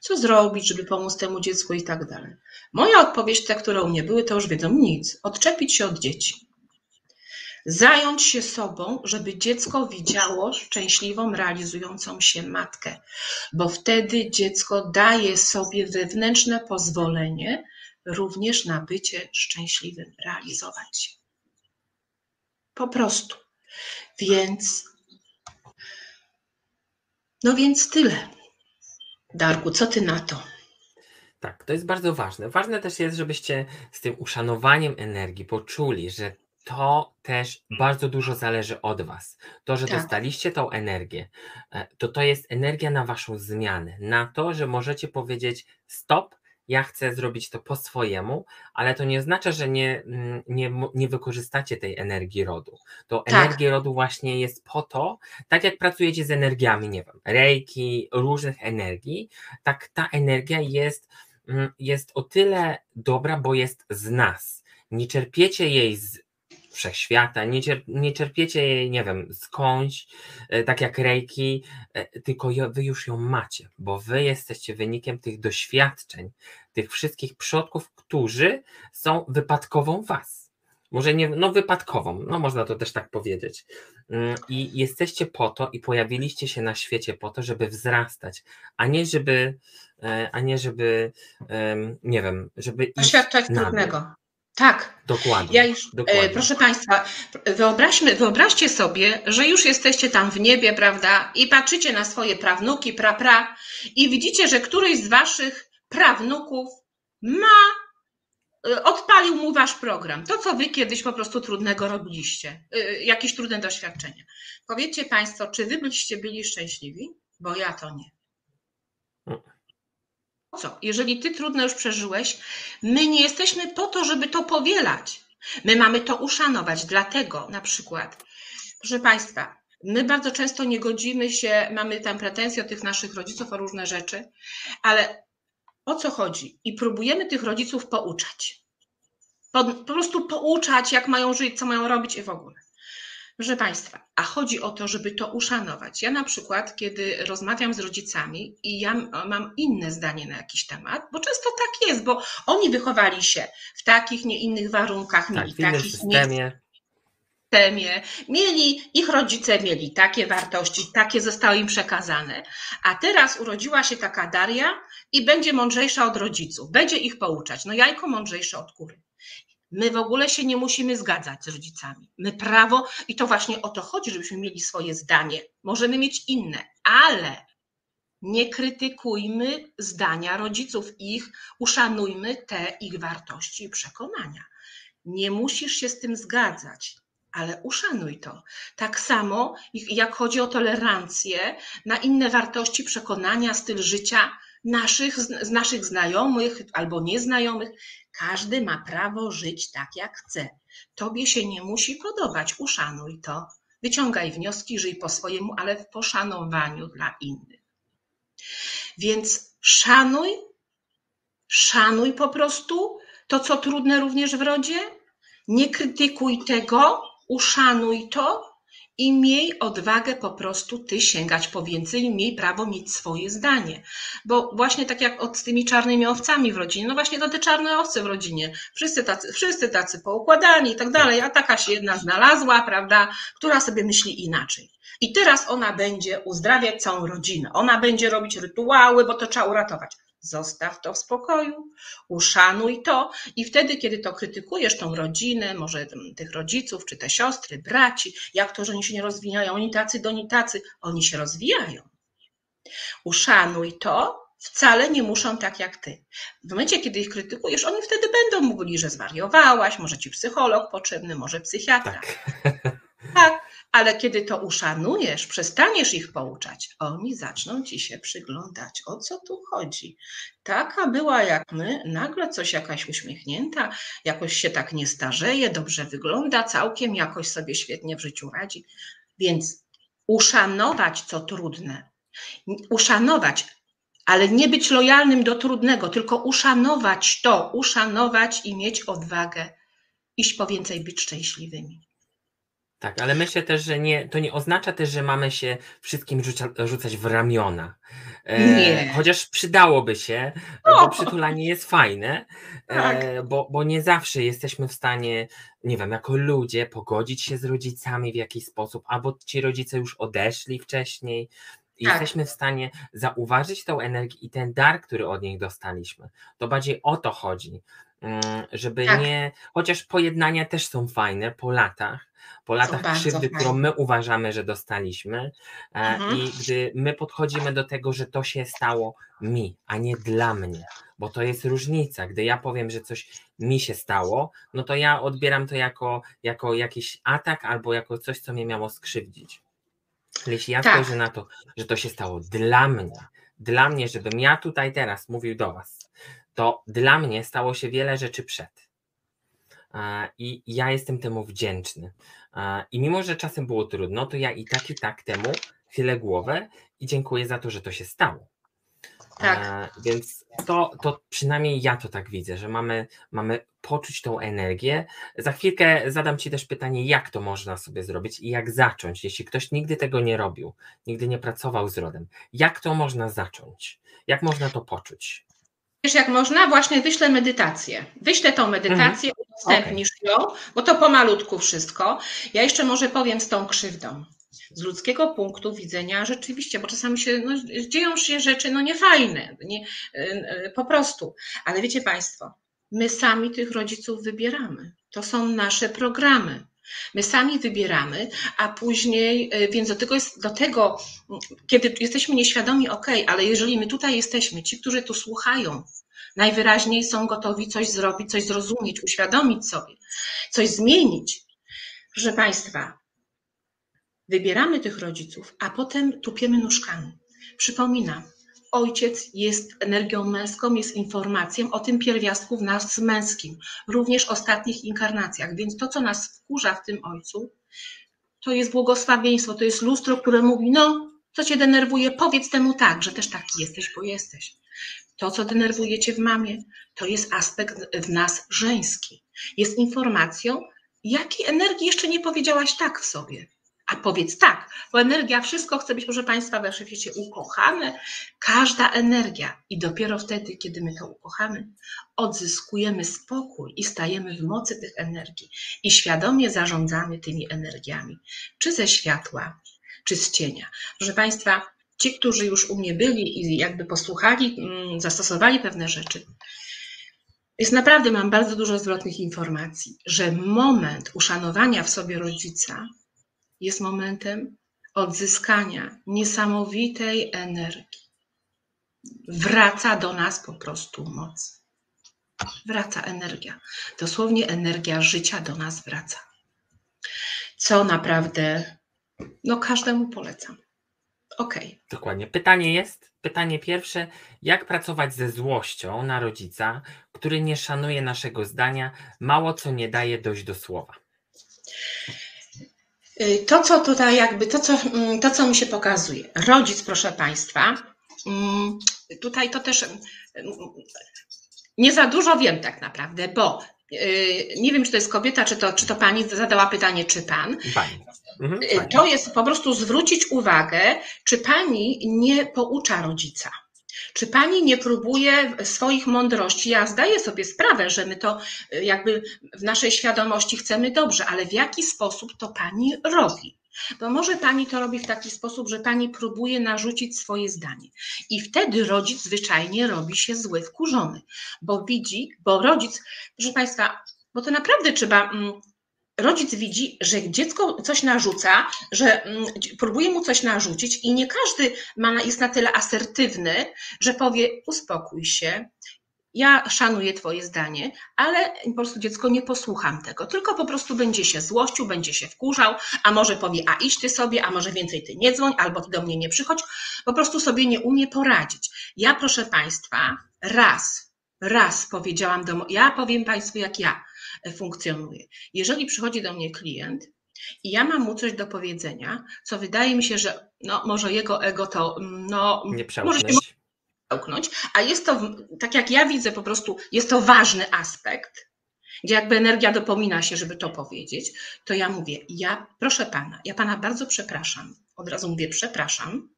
Co zrobić, żeby pomóc temu dziecku i tak dalej. Moja odpowiedź, te, które u mnie były, to już wiedzą nic. Odczepić się od dzieci. Zająć się sobą, żeby dziecko widziało szczęśliwą, realizującą się matkę, bo wtedy dziecko daje sobie wewnętrzne pozwolenie również na bycie szczęśliwym, realizować się. Po prostu. Więc no więc tyle. Darku, co ty na to? Tak, to jest bardzo ważne. Ważne też jest, żebyście z tym uszanowaniem energii poczuli, że to też bardzo dużo zależy od Was. To, że tak. dostaliście tą energię, e, to to jest energia na Waszą zmianę, na to, że możecie powiedzieć stop, ja chcę zrobić to po swojemu, ale to nie oznacza, że nie, mm, nie, nie wykorzystacie tej energii rodu. To tak. energię rodu właśnie jest po to, tak jak pracujecie z energiami, nie wiem, rejki, różnych energii, tak ta energia jest, mm, jest o tyle dobra, bo jest z nas. Nie czerpiecie jej z wszechświata, nie, cier, nie czerpiecie jej, nie wiem, skądś, e, tak jak rejki, e, tylko wy już ją macie, bo wy jesteście wynikiem tych doświadczeń, tych wszystkich przodków, którzy są wypadkową was. Może nie, no wypadkową, no można to też tak powiedzieć. Mm, I jesteście po to i pojawiliście się na świecie po to, żeby wzrastać, a nie żeby, e, a nie żeby, nie wiem, żeby Doświadczać trudnego. Tak. Dokładnie. Ja już, e, dokładnie. proszę Państwa, wyobraźmy, wyobraźcie sobie, że już jesteście tam w niebie, prawda, i patrzycie na swoje prawnuki, pra, pra, i widzicie, że któryś z Waszych prawnuków ma, e, odpalił mu Wasz program. To, co Wy kiedyś po prostu trudnego robiliście, e, jakieś trudne doświadczenia. Powiedzcie Państwo, czy Wy byliście byli szczęśliwi? Bo ja to nie. Co? Jeżeli ty trudno już przeżyłeś, my nie jesteśmy po to, żeby to powielać. My mamy to uszanować. Dlatego na przykład, proszę Państwa, my bardzo często nie godzimy się, mamy tam pretensje od tych naszych rodziców o różne rzeczy, ale o co chodzi? I próbujemy tych rodziców pouczać. Po, po prostu pouczać, jak mają żyć, co mają robić i w ogóle. Proszę Państwa, a chodzi o to, żeby to uszanować. Ja na przykład, kiedy rozmawiam z rodzicami i ja mam inne zdanie na jakiś temat, bo często tak jest, bo oni wychowali się w takich, nie innych warunkach, tak, mieli takich, systemie. systemie, mieli, ich rodzice mieli takie wartości, takie zostały im przekazane, a teraz urodziła się taka Daria i będzie mądrzejsza od rodziców, będzie ich pouczać. No jajko mądrzejsze od kury. My w ogóle się nie musimy zgadzać z rodzicami. My prawo, i to właśnie o to chodzi, żebyśmy mieli swoje zdanie. Możemy mieć inne, ale nie krytykujmy zdania rodziców ich, uszanujmy te ich wartości i przekonania. Nie musisz się z tym zgadzać, ale uszanuj to. Tak samo jak chodzi o tolerancję na inne wartości, przekonania, styl życia naszych, z naszych znajomych albo nieznajomych. Każdy ma prawo żyć tak, jak chce. Tobie się nie musi podobać, uszanuj to. Wyciągaj wnioski, żyj po swojemu, ale w poszanowaniu dla innych. Więc szanuj, szanuj po prostu to, co trudne również w rodzie. Nie krytykuj tego, uszanuj to i miej odwagę po prostu ty sięgać po więcej, miej prawo mieć swoje zdanie. Bo właśnie tak jak od z tymi czarnymi owcami w rodzinie, no właśnie to te czarne owce w rodzinie, wszyscy tacy, wszyscy tacy poukładani i tak dalej, a taka się jedna znalazła, prawda, która sobie myśli inaczej. I teraz ona będzie uzdrawiać całą rodzinę, ona będzie robić rytuały, bo to trzeba uratować. Zostaw to w spokoju, uszanuj to i wtedy, kiedy to krytykujesz tą rodzinę, może tych rodziców, czy te siostry, braci, jak to, że oni się nie rozwijają, oni tacy, doni tacy, oni się rozwijają. Uszanuj to, wcale nie muszą tak jak ty. W momencie, kiedy ich krytykujesz, oni wtedy będą mówili, że zwariowałaś, może ci psycholog potrzebny, może psychiatra. Tak. ale kiedy to uszanujesz, przestaniesz ich pouczać, oni zaczną ci się przyglądać, o co tu chodzi. Taka była jak my, nagle coś jakaś uśmiechnięta, jakoś się tak nie starzeje, dobrze wygląda, całkiem jakoś sobie świetnie w życiu radzi. Więc uszanować co trudne, uszanować, ale nie być lojalnym do trudnego, tylko uszanować to, uszanować i mieć odwagę iść po więcej być szczęśliwymi. Tak, ale myślę też, że nie, to nie oznacza też, że mamy się wszystkim rzuca, rzucać w ramiona. E, nie. Chociaż przydałoby się, bo przytulanie jest fajne, e, tak. bo, bo nie zawsze jesteśmy w stanie, nie wiem, jako ludzie pogodzić się z rodzicami w jakiś sposób, albo ci rodzice już odeszli wcześniej. I tak. jesteśmy w stanie zauważyć tą energię i ten dar, który od nich dostaliśmy. To bardziej o to chodzi, żeby tak. nie, chociaż pojednania też są fajne po latach, po latach krzywdy, którą my uważamy, że dostaliśmy, e, mhm. i gdy my podchodzimy do tego, że to się stało mi, a nie dla mnie, bo to jest różnica. Gdy ja powiem, że coś mi się stało, no to ja odbieram to jako, jako jakiś atak albo jako coś, co mnie miało skrzywdzić. Jeśli ja tak. spojrzę na to, że to się stało dla mnie, dla mnie, żebym ja tutaj teraz mówił do Was, to dla mnie stało się wiele rzeczy przed. I ja jestem temu wdzięczny. I mimo, że czasem było trudno, to ja i tak, i tak temu chylę głowę i dziękuję za to, że to się stało. Tak. Więc to, to przynajmniej ja to tak widzę, że mamy, mamy poczuć tą energię. Za chwilkę zadam Ci też pytanie, jak to można sobie zrobić i jak zacząć, jeśli ktoś nigdy tego nie robił, nigdy nie pracował z rodem. Jak to można zacząć? Jak można to poczuć? Wiesz, jak można? Właśnie wyślę medytację. Wyślę tą medytację, mhm. udostępnisz okay. ją, bo to pomalutku wszystko. Ja jeszcze może powiem z tą krzywdą. Z ludzkiego punktu widzenia rzeczywiście, bo czasami się no, dzieją się rzeczy no niefajne, nie, y, y, po prostu. Ale wiecie Państwo, my sami tych rodziców wybieramy. To są nasze programy. My sami wybieramy, a później, y, więc do tego, jest, do tego kiedy jesteśmy nieświadomi, ok, ale jeżeli my tutaj jesteśmy, ci, którzy tu słuchają, najwyraźniej są gotowi coś zrobić, coś zrozumieć, uświadomić sobie, coś zmienić. Proszę Państwa, wybieramy tych rodziców, a potem tupiemy nóżkami. Przypominam, ojciec jest energią męską, jest informacją o tym pierwiastku w nas męskim, również ostatnich inkarnacjach. Więc to, co nas wkurza w tym ojcu, to jest błogosławieństwo, to jest lustro, które mówi: No, co cię denerwuje, powiedz temu tak, że też taki jesteś, bo jesteś. To, co denerwuje cię w mamie, to jest aspekt w nas żeński. Jest informacją, jakiej energii jeszcze nie powiedziałaś tak w sobie. A powiedz tak, bo energia, wszystko chce być, proszę Państwa, we wszechświecie ukochane, każda energia. I dopiero wtedy, kiedy my to ukochamy, odzyskujemy spokój i stajemy w mocy tych energii i świadomie zarządzamy tymi energiami, czy ze światła, czy z cienia. Proszę Państwa, ci, którzy już u mnie byli i jakby posłuchali, mm, zastosowali pewne rzeczy, jest naprawdę, mam bardzo dużo zwrotnych informacji, że moment uszanowania w sobie rodzica jest momentem odzyskania niesamowitej energii. Wraca do nas po prostu moc. wraca energia. Dosłownie energia życia do nas wraca. Co naprawdę, no każdemu polecam. Okej. Okay. Dokładnie. Pytanie jest, pytanie pierwsze, jak pracować ze złością na rodzica, który nie szanuje naszego zdania, mało co nie daje dojść do słowa? Y, to, co tutaj jakby, to co, mm, to, co mi się pokazuje. Rodzic, proszę Państwa, mm, tutaj to też mm, nie za dużo wiem tak naprawdę, bo y, nie wiem, czy to jest kobieta, czy to, czy to pani zadała pytanie, czy pan. Pani. Mhm, y, to jest po prostu zwrócić uwagę, czy pani nie poucza rodzica. Czy pani nie próbuje swoich mądrości? Ja zdaję sobie sprawę, że my to y, jakby w naszej świadomości chcemy dobrze, ale w jaki sposób to pani robi? Bo może pani to robi w taki sposób, że pani próbuje narzucić swoje zdanie. I wtedy rodzic zwyczajnie robi się zły, wkurzony, bo widzi, bo rodzic, proszę państwa, bo to naprawdę trzeba mm, rodzic widzi, że dziecko coś narzuca, że mm, próbuje mu coś narzucić i nie każdy ma, jest na tyle asertywny, że powie uspokój się, ja szanuję Twoje zdanie, ale po prostu dziecko nie posłucham tego, tylko po prostu będzie się złościł, będzie się wkurzał, a może powie, a idź ty sobie, a może więcej ty nie dzwoń, albo ty do mnie nie przychodź, po prostu sobie nie umie poradzić. Ja, proszę Państwa, raz, raz powiedziałam do, ja powiem Państwu, jak ja funkcjonuje. Jeżeli przychodzi do mnie klient i ja mam mu coś do powiedzenia, co wydaje mi się, że no, może jego ego to no, nie może się przełknąć, a jest to, tak jak ja widzę, po prostu jest to ważny aspekt, gdzie jakby energia dopomina się, żeby to powiedzieć, to ja mówię, ja proszę pana, ja pana bardzo przepraszam. Od razu mówię, przepraszam,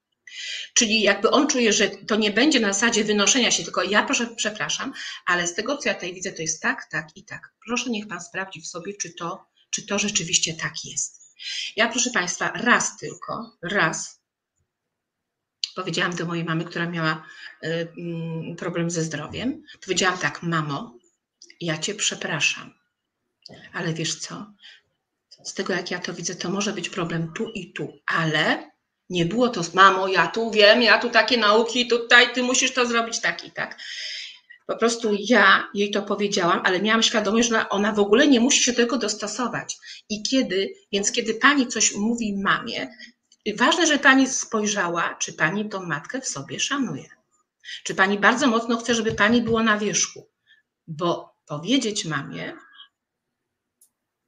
Czyli jakby on czuje, że to nie będzie na zasadzie wynoszenia się, tylko ja proszę, przepraszam, ale z tego, co ja tutaj widzę, to jest tak, tak i tak. Proszę niech Pan sprawdzi w sobie, czy to, czy to rzeczywiście tak jest. Ja, proszę Państwa, raz tylko, raz powiedziałam do mojej mamy, która miała y, mm, problem ze zdrowiem, powiedziałam tak, mamo, ja Cię przepraszam, ale wiesz co, z tego jak ja to widzę, to może być problem tu i tu, ale nie było to mamo, ja tu wiem, ja tu takie nauki, tutaj ty musisz to zrobić tak i tak. Po prostu ja jej to powiedziałam, ale miałam świadomość, że ona w ogóle nie musi się do tego dostosować. I kiedy, więc kiedy pani coś mówi mamie, ważne, że pani spojrzała, czy pani tą matkę w sobie szanuje. Czy pani bardzo mocno chce, żeby pani było na wierzchu. Bo powiedzieć mamie,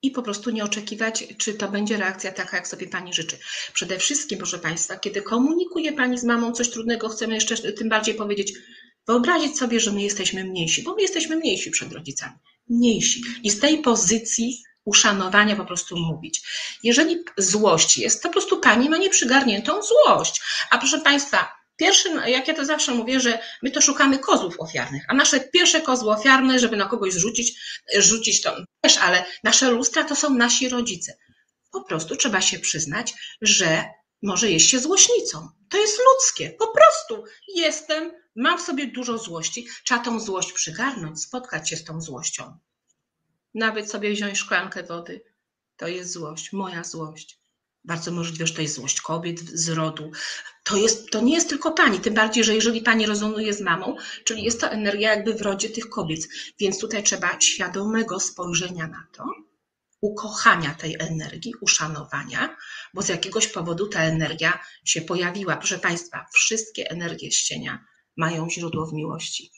i po prostu nie oczekiwać, czy to będzie reakcja taka, jak sobie Pani życzy. Przede wszystkim, proszę Państwa, kiedy komunikuje Pani z mamą coś trudnego, chcemy jeszcze tym bardziej powiedzieć, wyobrazić sobie, że my jesteśmy mniejsi, bo my jesteśmy mniejsi przed rodzicami. Mniejsi. I z tej pozycji uszanowania po prostu mówić. Jeżeli złość jest, to po prostu Pani ma nieprzygarniętą złość. A proszę Państwa, Pierwszym, jak ja to zawsze mówię, że my to szukamy kozłów ofiarnych, a nasze pierwsze kozły ofiarne, żeby na kogoś zrzucić, rzucić to też, ale nasze lustra to są nasi rodzice. Po prostu trzeba się przyznać, że może jest się złośnicą. To jest ludzkie. Po prostu jestem, mam w sobie dużo złości. Trzeba tą złość przygarnąć, spotkać się z tą złością. Nawet sobie wziąć szklankę wody. To jest złość, moja złość. Bardzo możliwe, że to jest złość kobiet z rodu. To, jest, to nie jest tylko pani, tym bardziej, że jeżeli pani rezonuje z mamą, czyli jest to energia jakby w rodzie tych kobiet. Więc tutaj trzeba świadomego spojrzenia na to, ukochania tej energii, uszanowania, bo z jakiegoś powodu ta energia się pojawiła. Proszę Państwa, wszystkie energie z cienia mają źródło w miłości.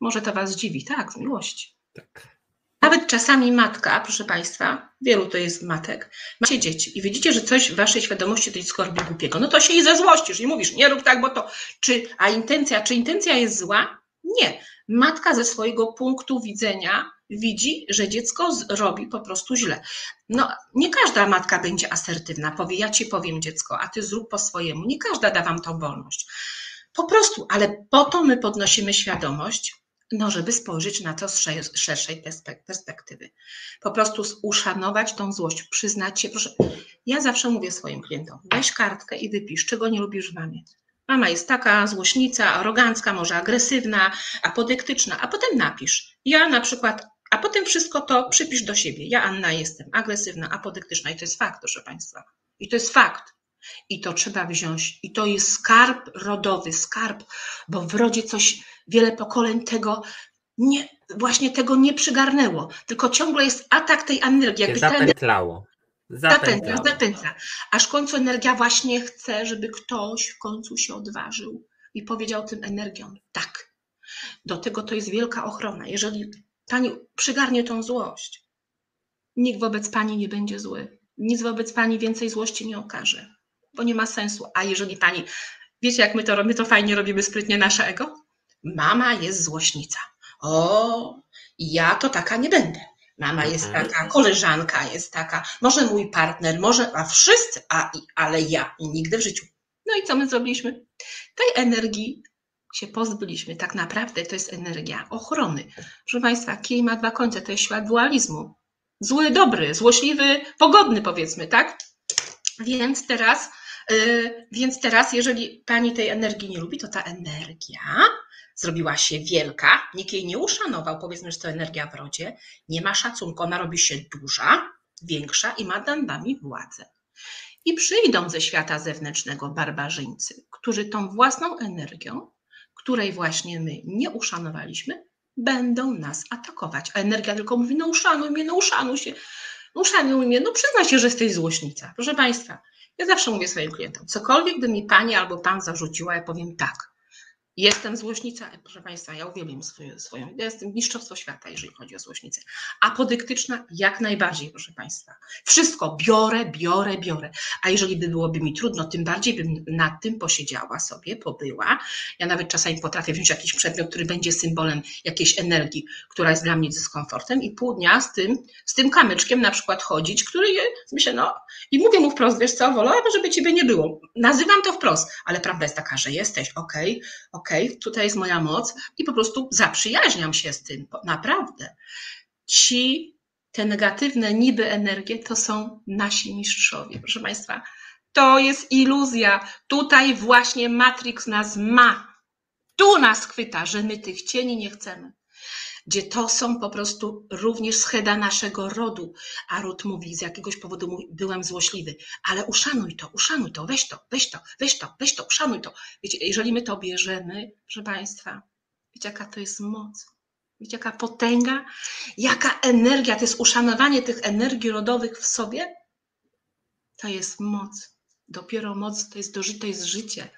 Może to Was dziwi, tak, z miłości. Tak. Nawet czasami matka, proszę Państwa, wielu to jest matek, macie dzieci i widzicie, że coś w Waszej świadomości to dziecko robi głupiego, no to się jej zezłościsz i mówisz, nie rób tak, bo to, czy, a intencja, czy intencja jest zła? Nie. Matka ze swojego punktu widzenia widzi, że dziecko robi po prostu źle. No, nie każda matka będzie asertywna, powie, ja Ci powiem dziecko, a Ty zrób po swojemu. Nie każda da Wam tą wolność. Po prostu, ale po to my podnosimy świadomość, no, żeby spojrzeć na to z szerszej perspektywy. Po prostu uszanować tą złość, przyznać się. Proszę, ja zawsze mówię swoim klientom, weź kartkę i wypisz, czego nie lubisz w mamie. Mama jest taka złośnica, arogancka, może agresywna, apodyktyczna, a potem napisz. Ja na przykład, a potem wszystko to przypisz do siebie. Ja, Anna, jestem agresywna, apodyktyczna i to jest fakt, proszę Państwa. I to jest fakt. I to trzeba wziąć. I to jest skarb rodowy, skarb, bo w rodzie coś, wiele pokoleń tego nie, właśnie tego nie przygarnęło, tylko ciągle jest atak tej energii. Jakby zapętlało. Zapętla, zapętla. Aż w końcu energia właśnie chce, żeby ktoś w końcu się odważył i powiedział tym energiom tak. Do tego to jest wielka ochrona. Jeżeli pani przygarnie tą złość, nikt wobec pani nie będzie zły. Nic wobec pani więcej złości nie okaże, bo nie ma sensu. A jeżeli pani, wiecie jak my to robimy, to fajnie robimy sprytnie nasze ego? Mama jest złośnica. O, ja to taka nie będę. Mama jest mhm. taka, koleżanka jest taka, może mój partner, może, a wszyscy, a, ale ja nigdy w życiu. No i co my zrobiliśmy? Tej energii się pozbyliśmy. Tak naprawdę to jest energia ochrony. Proszę Państwa, kij ma dwa końce, to jest świat dualizmu. Zły, dobry, złośliwy, pogodny powiedzmy, tak? Więc teraz, więc teraz, jeżeli Pani tej energii nie lubi, to ta energia zrobiła się wielka, nikt jej nie uszanował, powiedzmy, że to energia w rodzie, nie ma szacunku, ona robi się duża, większa i ma nad nami władzę. I przyjdą ze świata zewnętrznego barbarzyńcy, którzy tą własną energią, której właśnie my nie uszanowaliśmy, będą nas atakować. A energia tylko mówi, no uszanuj mnie, no uszanuj się, no uszanuj mnie, no przyznaj się, że jesteś złośnica. Proszę Państwa, ja zawsze mówię swoim klientom, cokolwiek by mi Pani albo Pan zarzuciła, ja powiem tak, Jestem złośnica, proszę Państwa, ja uwielbiam swoją, swoją ja jestem mistrzostwo świata, jeżeli chodzi o złośnicę. Apodyktyczna jak najbardziej, proszę Państwa. Wszystko biorę, biorę, biorę. A jeżeli by byłoby mi trudno, tym bardziej bym nad tym posiedziała sobie, pobyła. Ja nawet czasami potrafię wziąć jakiś przedmiot, który będzie symbolem jakiejś energii, która jest dla mnie dyskomfortem i pół dnia z tym, z tym kamyczkiem na przykład chodzić, który myślę, no i mówię mu wprost, wiesz co, wolałabym, żeby Ciebie nie było. Nazywam to wprost, ale prawda jest taka, że jesteś, okej, okay, okej, ok, tutaj jest moja moc i po prostu zaprzyjaźniam się z tym, naprawdę. Ci, te negatywne niby energie to są nasi mistrzowie, proszę Państwa. To jest iluzja. Tutaj właśnie Matrix nas ma. Tu nas chwyta, że my tych cieni nie chcemy gdzie to są po prostu również scheda naszego rodu. A ród mówi, z jakiegoś powodu byłem złośliwy, ale uszanuj to, uszanuj to, weź to, weź to, weź to, weź to, uszanuj to. Wiecie, jeżeli my to bierzemy, proszę Państwa, wiecie jaka to jest moc? Wiecie jaka potęga? Jaka energia, to jest uszanowanie tych energii rodowych w sobie? To jest moc. Dopiero moc to jest, to jest życie.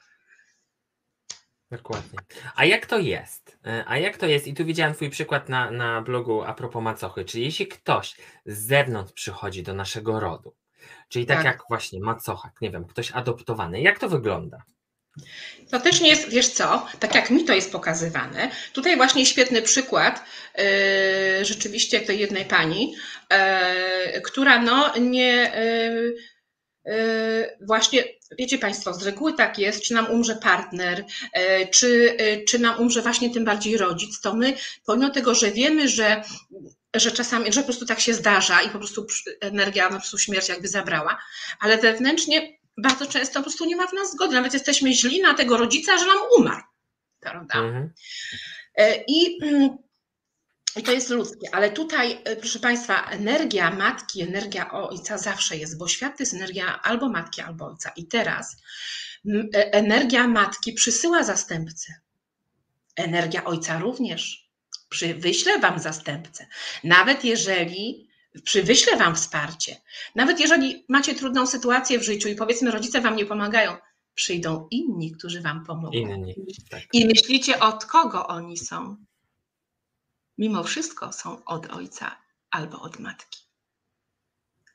Dokładnie. A jak to jest? E, a jak to jest? I tu widziałem Twój przykład na, na blogu a propos macochy. Czyli jeśli ktoś z zewnątrz przychodzi do naszego rodu, czyli tak, tak. jak właśnie macocha, nie wiem, ktoś adoptowany, jak to wygląda? To też nie jest, wiesz co, tak jak mi to jest pokazywane. Tutaj właśnie świetny przykład yy, rzeczywiście tej jednej pani, yy, która no nie. Yy, właśnie wiecie Państwo, z reguły tak jest, czy nam umrze partner, e, czy, e, czy nam umrze właśnie tym bardziej rodzic, to my, pomimo tego, że wiemy, że, że czasami, że po prostu tak się zdarza i po prostu energia, no po prostu śmierć jakby zabrała, ale wewnętrznie bardzo często po prostu nie ma w nas zgody, nawet jesteśmy źli na tego rodzica, że nam umarł, prawda? Mhm. E, I mm, i to jest ludzkie, ale tutaj, e, proszę Państwa, energia matki, energia ojca zawsze jest, bo świat to jest energia albo matki, albo ojca. I teraz e, energia matki przysyła zastępcę. Energia ojca również. Przy, wyślę Wam zastępcę. Nawet jeżeli przy wyślę Wam wsparcie, nawet jeżeli macie trudną sytuację w życiu i powiedzmy rodzice Wam nie pomagają, przyjdą inni, którzy Wam pomogą. Inni, tak. I myślicie, od kogo oni są? Mimo wszystko są od ojca albo od matki.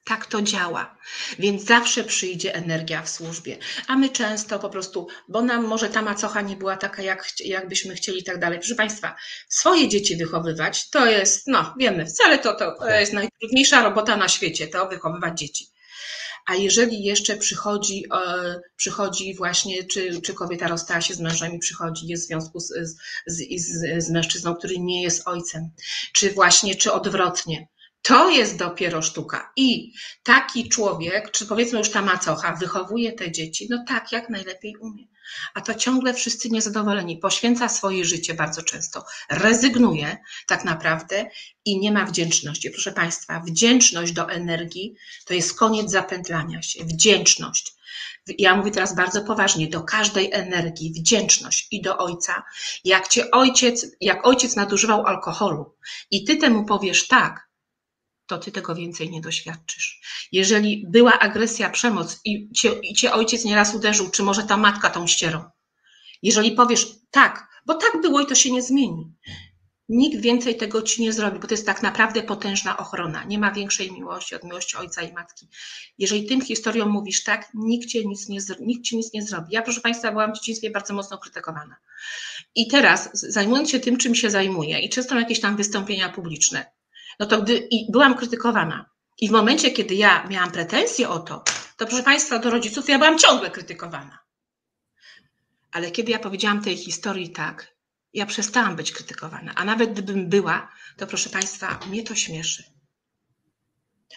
Tak to działa, więc zawsze przyjdzie energia w służbie, a my często po prostu, bo nam może ta macocha nie była taka, jak, jak byśmy chcieli i tak dalej. Proszę Państwa, swoje dzieci wychowywać to jest, no wiemy, wcale to, to jest najtrudniejsza robota na świecie, to wychowywać dzieci. A jeżeli jeszcze przychodzi, e, przychodzi właśnie, czy, czy kobieta rozstała się z mężem i przychodzi, jest w związku z, z, z, z mężczyzną, który nie jest ojcem, czy właśnie, czy odwrotnie, to jest dopiero sztuka. I taki człowiek, czy powiedzmy już ta macocha, wychowuje te dzieci, no tak, jak najlepiej umie. A to ciągle wszyscy niezadowoleni. Poświęca swoje życie bardzo często, rezygnuje tak naprawdę i nie ma wdzięczności. Proszę Państwa, wdzięczność do energii to jest koniec zapętlania się. Wdzięczność. Ja mówię teraz bardzo poważnie, do każdej energii wdzięczność i do ojca. Jak cię ojciec, jak ojciec nadużywał alkoholu i ty temu powiesz tak, to ty tego więcej nie doświadczysz. Jeżeli była agresja, przemoc i cię, i cię ojciec nieraz uderzył, czy może ta matka tą ścierą, jeżeli powiesz tak, bo tak było i to się nie zmieni, nikt więcej tego ci nie zrobi, bo to jest tak naprawdę potężna ochrona. Nie ma większej miłości od miłości ojca i matki. Jeżeli tym historią mówisz tak, nikt, cię nic nie, nikt ci nic nie zrobi. Ja, proszę Państwa, byłam w dzieciństwie bardzo mocno krytykowana. I teraz, zajmując się tym, czym się zajmuję, i często jakieś tam wystąpienia publiczne, no to gdy i byłam krytykowana, i w momencie, kiedy ja miałam pretensje o to, to proszę Państwa, do rodziców ja byłam ciągle krytykowana. Ale kiedy ja powiedziałam tej historii tak, ja przestałam być krytykowana, a nawet gdybym była, to proszę Państwa, mnie to śmieszy.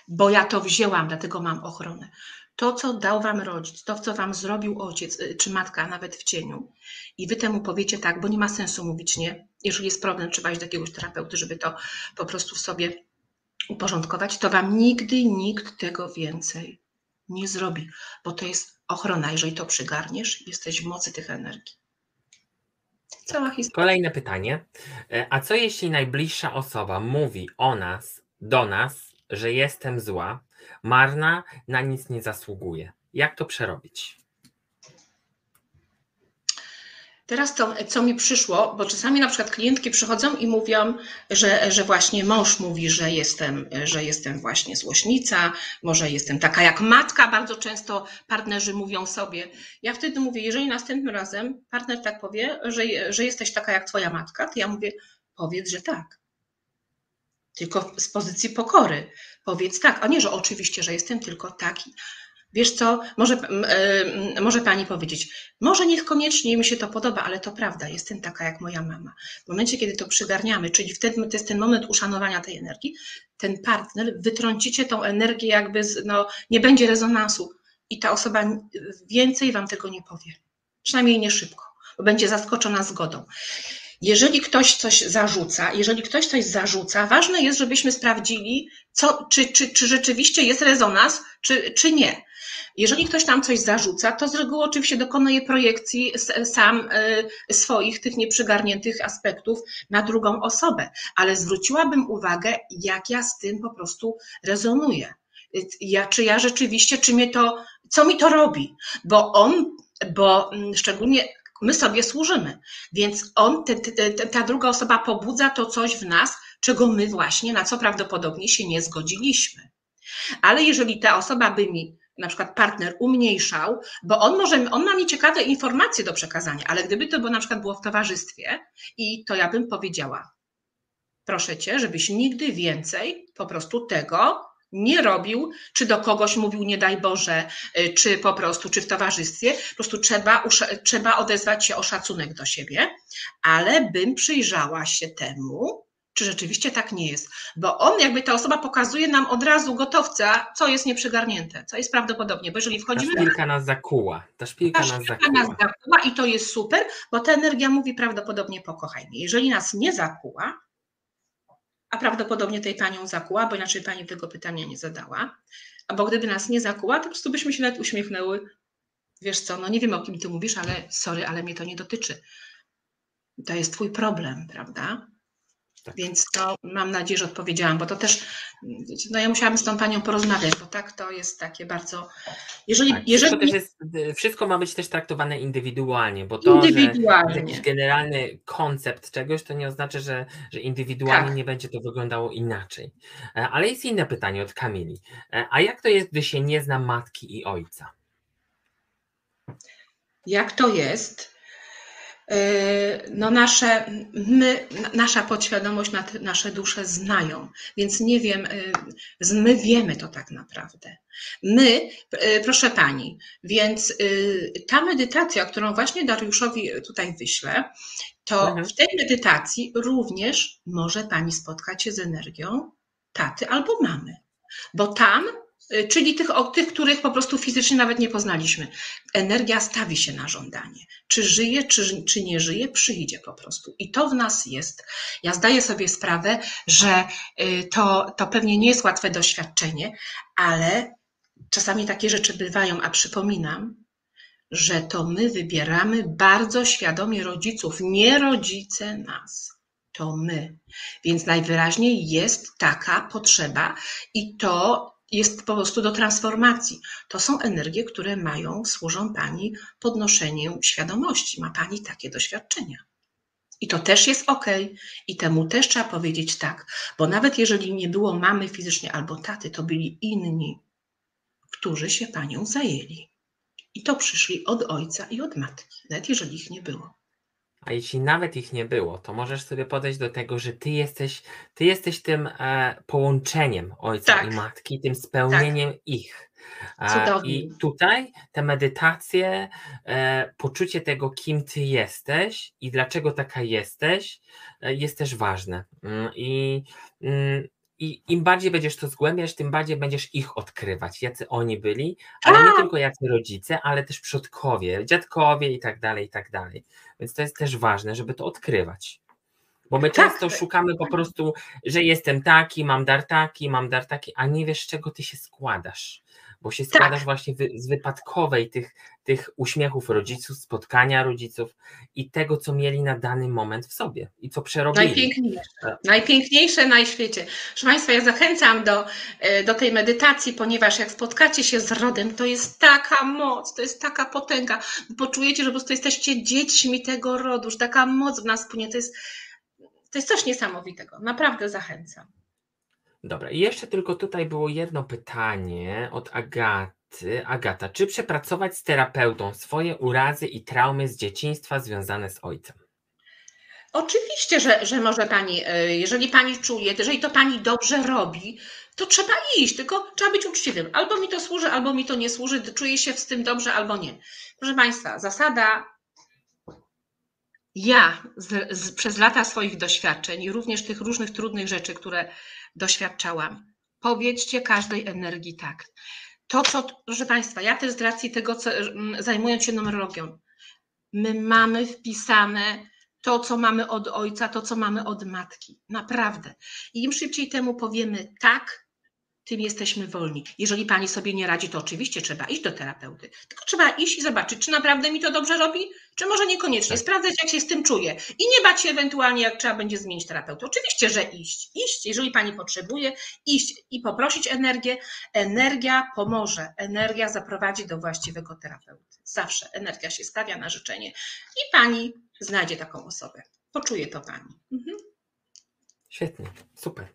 Bo ja to wzięłam, dlatego mam ochronę. To, co dał Wam rodzic, to, co Wam zrobił ojciec y, czy matka, nawet w cieniu, i Wy temu powiecie tak, bo nie ma sensu mówić nie. Jeżeli jest problem, trzeba iść do jakiegoś terapeuty, żeby to po prostu w sobie uporządkować, to Wam nigdy nikt tego więcej nie zrobi, bo to jest ochrona. Jeżeli to przygarniesz, jesteś w mocy tych energii. Cała historia. Kolejne pytanie. E, a co jeśli najbliższa osoba mówi o nas, do nas, że jestem zła, marna, na nic nie zasługuje? Jak to przerobić? Teraz to, co mi przyszło, bo czasami na przykład klientki przychodzą i mówią, że, że właśnie mąż mówi, że jestem, że jestem właśnie złośnica, może jestem taka jak matka, bardzo często partnerzy mówią sobie. Ja wtedy mówię, jeżeli następnym razem partner tak powie, że, że jesteś taka jak twoja matka, to ja mówię, powiedz, że tak. Tylko z pozycji pokory. Powiedz tak, a nie, że oczywiście, że jestem tylko taki. Wiesz co, może, yy, może pani powiedzieć, może niekoniecznie mi się to podoba, ale to prawda, jestem taka jak moja mama. W momencie, kiedy to przygarniamy, czyli wtedy to jest ten moment uszanowania tej energii, ten partner, wytrącicie tą energię jakby, z, no, nie będzie rezonansu i ta osoba więcej wam tego nie powie. Przynajmniej nie szybko, bo będzie zaskoczona zgodą. Jeżeli ktoś coś zarzuca, jeżeli ktoś coś zarzuca, ważne jest, żebyśmy sprawdzili, co, czy, czy, czy rzeczywiście jest rezonans, czy, czy nie. Jeżeli ktoś tam coś zarzuca, to z reguły oczywiście dokonuje projekcji sam y, swoich, tych nieprzygarniętych aspektów na drugą osobę, ale zwróciłabym uwagę, jak ja z tym po prostu rezonuję. Ja, czy ja rzeczywiście, czy mnie to, co mi to robi? Bo on, bo mm, szczególnie my sobie służymy, więc on, te, te, ta druga osoba pobudza to coś w nas, czego my właśnie, na co prawdopodobnie się nie zgodziliśmy. Ale jeżeli ta osoba by mi na przykład partner umniejszał, bo on może, on ma mi ciekawe informacje do przekazania, ale gdyby to było na przykład było w towarzystwie i to ja bym powiedziała, proszę cię, żebyś nigdy więcej po prostu tego nie robił, czy do kogoś mówił, nie daj Boże, y, czy po prostu, czy w towarzystwie, po prostu trzeba, trzeba odezwać się o szacunek do siebie, ale bym przyjrzała się temu, czy rzeczywiście tak nie jest. Bo on, jakby ta osoba pokazuje nam od razu gotowca, co jest nieprzygarnięte, co jest prawdopodobnie, bo jeżeli wchodzimy... Ta szpilka nas zakuła. Ta szpilka, ta szpilka nas, zakuła. nas zakuła i to jest super, bo ta energia mówi prawdopodobnie pokochaj mnie. Jeżeli nas nie zakuła, a prawdopodobnie tej panią zakuła, bo inaczej pani tego pytania nie zadała, a bo gdyby nas nie zakuła, to po prostu byśmy się nawet uśmiechnęły. Wiesz co, no nie wiem o kim ty mówisz, ale sorry, ale mnie to nie dotyczy. To jest twój problem, prawda? Tak. Więc to mam nadzieję, że odpowiedziałam, bo to też, no ja musiałam z tą panią porozmawiać, bo tak to jest takie bardzo. Jeżeli, tak, jeżeli... Wszystko, jest, wszystko ma być też traktowane indywidualnie, bo to, indywidualnie. że generalny koncept czegoś, to nie oznacza, że, że indywidualnie tak. nie będzie to wyglądało inaczej. E, ale jest inne pytanie od Kamili. E, a jak to jest, gdy się nie zna matki i ojca? Jak to jest? Y, no nasze, my, nasza podświadomość, nasze dusze znają, więc nie wiem, y, my wiemy to tak naprawdę. My, y, proszę Pani, więc ta medytacja, którą właśnie Dariuszowi tutaj wyślę, to mhm. w tej medytacji również może Pani spotkać się z energią taty albo mamy, bo tam czyli tych, tych, których po prostu fizycznie nawet nie poznaliśmy. Energia stawi się na żądanie. Czy żyje, czy, czy nie żyje, przyjdzie po prostu. I to w nas jest. Ja zdaję sobie sprawę, że y, to, to pewnie nie jest łatwe doświadczenie, ale czasami takie rzeczy bywają, a przypominam, że to my wybieramy bardzo świadomie rodziców, nie rodzice nas. To my. Więc najwyraźniej jest taka potrzeba i to jest po prostu do transformacji. To są energie, które mają, służą Pani podnoszeniu świadomości. Ma Pani takie doświadczenia. I to też jest ok, i temu też trzeba powiedzieć tak, bo nawet jeżeli nie było mamy fizycznie albo taty, to byli inni, którzy się panią zajęli. I to przyszli od ojca i od matki, nawet jeżeli ich nie było. A jeśli nawet ich nie było, to możesz sobie podejść do tego, że ty jesteś, ty jesteś tym e, połączeniem ojca Tak. i matki, tym spełnieniem ich. E. I tutaj te medytacje, e, poczucie tego, kim ty jesteś i dlaczego taka jesteś, e, jest też ważne. Mm, I, mm, I im bardziej będziesz to zgłębiać, tym bardziej będziesz ich odkrywać, jacy oni byli, ale nie Tak. tylko jacy rodzice, ale też przodkowie, dziadkowie i tak dalej, i tak dalej. Więc to jest też ważne, żeby to odkrywać. Bo my Tak. często szukamy po prostu, że jestem taki, mam dar taki, mam dar taki, a nie wiesz, z czego ty się składasz. Bo się Tak. składasz właśnie wy, z wypadkowej tych, tych uśmiechów rodziców, spotkania rodziców i tego, co mieli na dany moment w sobie i co przerobili. Najpiękniejsze, Tak. najpiękniejsze na świecie. Proszę Państwa, ja zachęcam do, e, do tej medytacji, ponieważ jak spotkacie się z rodem, to jest taka moc, to jest taka potęga. Poczujecie, że po prostu jesteście dziećmi tego rodu, że taka moc w nas płynie. To jest, to jest coś niesamowitego. Naprawdę zachęcam. Dobra, i jeszcze tylko tutaj było jedno pytanie od Agaty. Agata, czy przepracować z terapeutą swoje urazy i traumy z dzieciństwa związane z ojcem? Oczywiście, że, że może Pani, e, jeżeli Pani czuje, jeżeli to Pani dobrze robi, to trzeba iść, tylko trzeba być uczciwym. Albo mi to służy, albo mi to nie służy, czuję się z tym dobrze, albo nie. Proszę Państwa, zasada ja z, z, przez lata swoich doświadczeń i również tych różnych trudnych rzeczy, które doświadczałam, powiedzcie każdej energii tak. To, co, proszę Państwa, ja też z racji tego, co, mm, zajmując się numerologią, my mamy wpisane to, co mamy od ojca, to, co mamy od matki. Naprawdę. I im szybciej temu powiemy tak, tym jesteśmy wolni. Jeżeli pani sobie nie radzi, to oczywiście trzeba iść do terapeuty. Tylko trzeba iść i zobaczyć, czy naprawdę mi to dobrze robi, czy może niekoniecznie. Tak. Sprawdzać, jak się z tym czuję. I nie bać się ewentualnie, jak trzeba będzie zmienić terapeutę. Oczywiście, że iść. Iść, jeżeli pani potrzebuje, iść i poprosić energię. Energia pomoże. Energia zaprowadzi do właściwego terapeuty. Zawsze energia się stawia na życzenie i pani znajdzie taką osobę. Poczuje to pani. Mhm. Świetnie, super.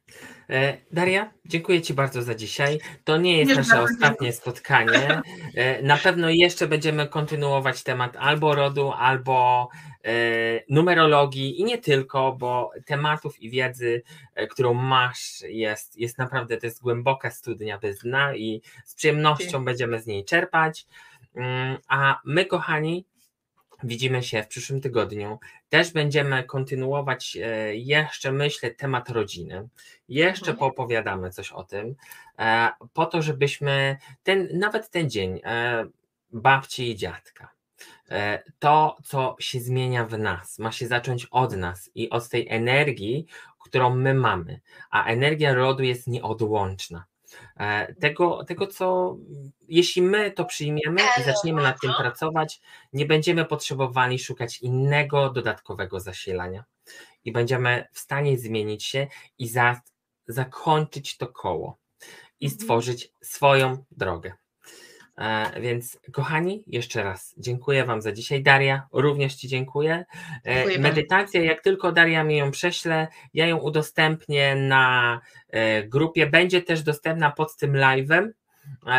E, Daria, dziękuję Ci bardzo za dzisiaj. To nie jest Nie nasze ostatnie spotkanie. E, na pewno jeszcze będziemy kontynuować temat albo rodu, albo e, numerologii i nie tylko, bo tematów i wiedzy, którą masz, jest, jest naprawdę, to jest głęboka studnia bez dna i z przyjemnością będziemy z niej czerpać. Mm, A my, kochani, Widzimy się w przyszłym tygodniu. Też będziemy kontynuować e, jeszcze, myślę, temat rodziny. Jeszcze Mhm. poopowiadamy coś o tym, e, po to, żebyśmy ten, nawet ten dzień e, babci i dziadka, to, co się zmienia w nas, ma się zacząć od nas i od tej energii, którą my mamy. A energia rodu jest nieodłączna. E, Tego, tego, co jeśli my to przyjmiemy i zaczniemy nad tym pracować, nie będziemy potrzebowali szukać innego dodatkowego zasilania i będziemy w stanie zmienić się i za, zakończyć to koło i Mhm. stworzyć swoją drogę. E, więc, kochani, jeszcze raz dziękuję Wam za dzisiaj. Daria, również Ci dziękuję. E, Dziękuję Medytacja, jak tylko Daria mi ją prześle, ja ją udostępnię na e, grupie. Będzie też dostępna pod tym live'em.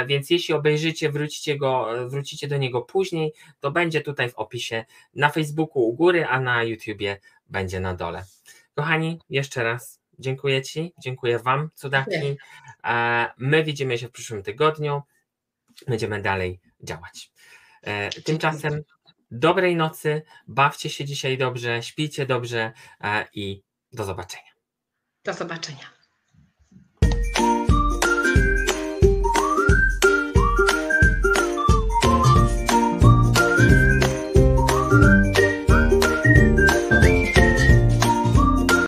Więc jeśli obejrzycie, wrócicie, go, wrócicie do niego później, to będzie tutaj w opisie na Facebooku u góry, a na YouTubie będzie na dole. Kochani, jeszcze raz dziękuję Ci, dziękuję Wam, cudaki. My widzimy się w przyszłym tygodniu. Będziemy dalej działać. E, Tymczasem dobrej nocy, bawcie się dzisiaj dobrze, śpijcie dobrze e, i do zobaczenia. Do zobaczenia.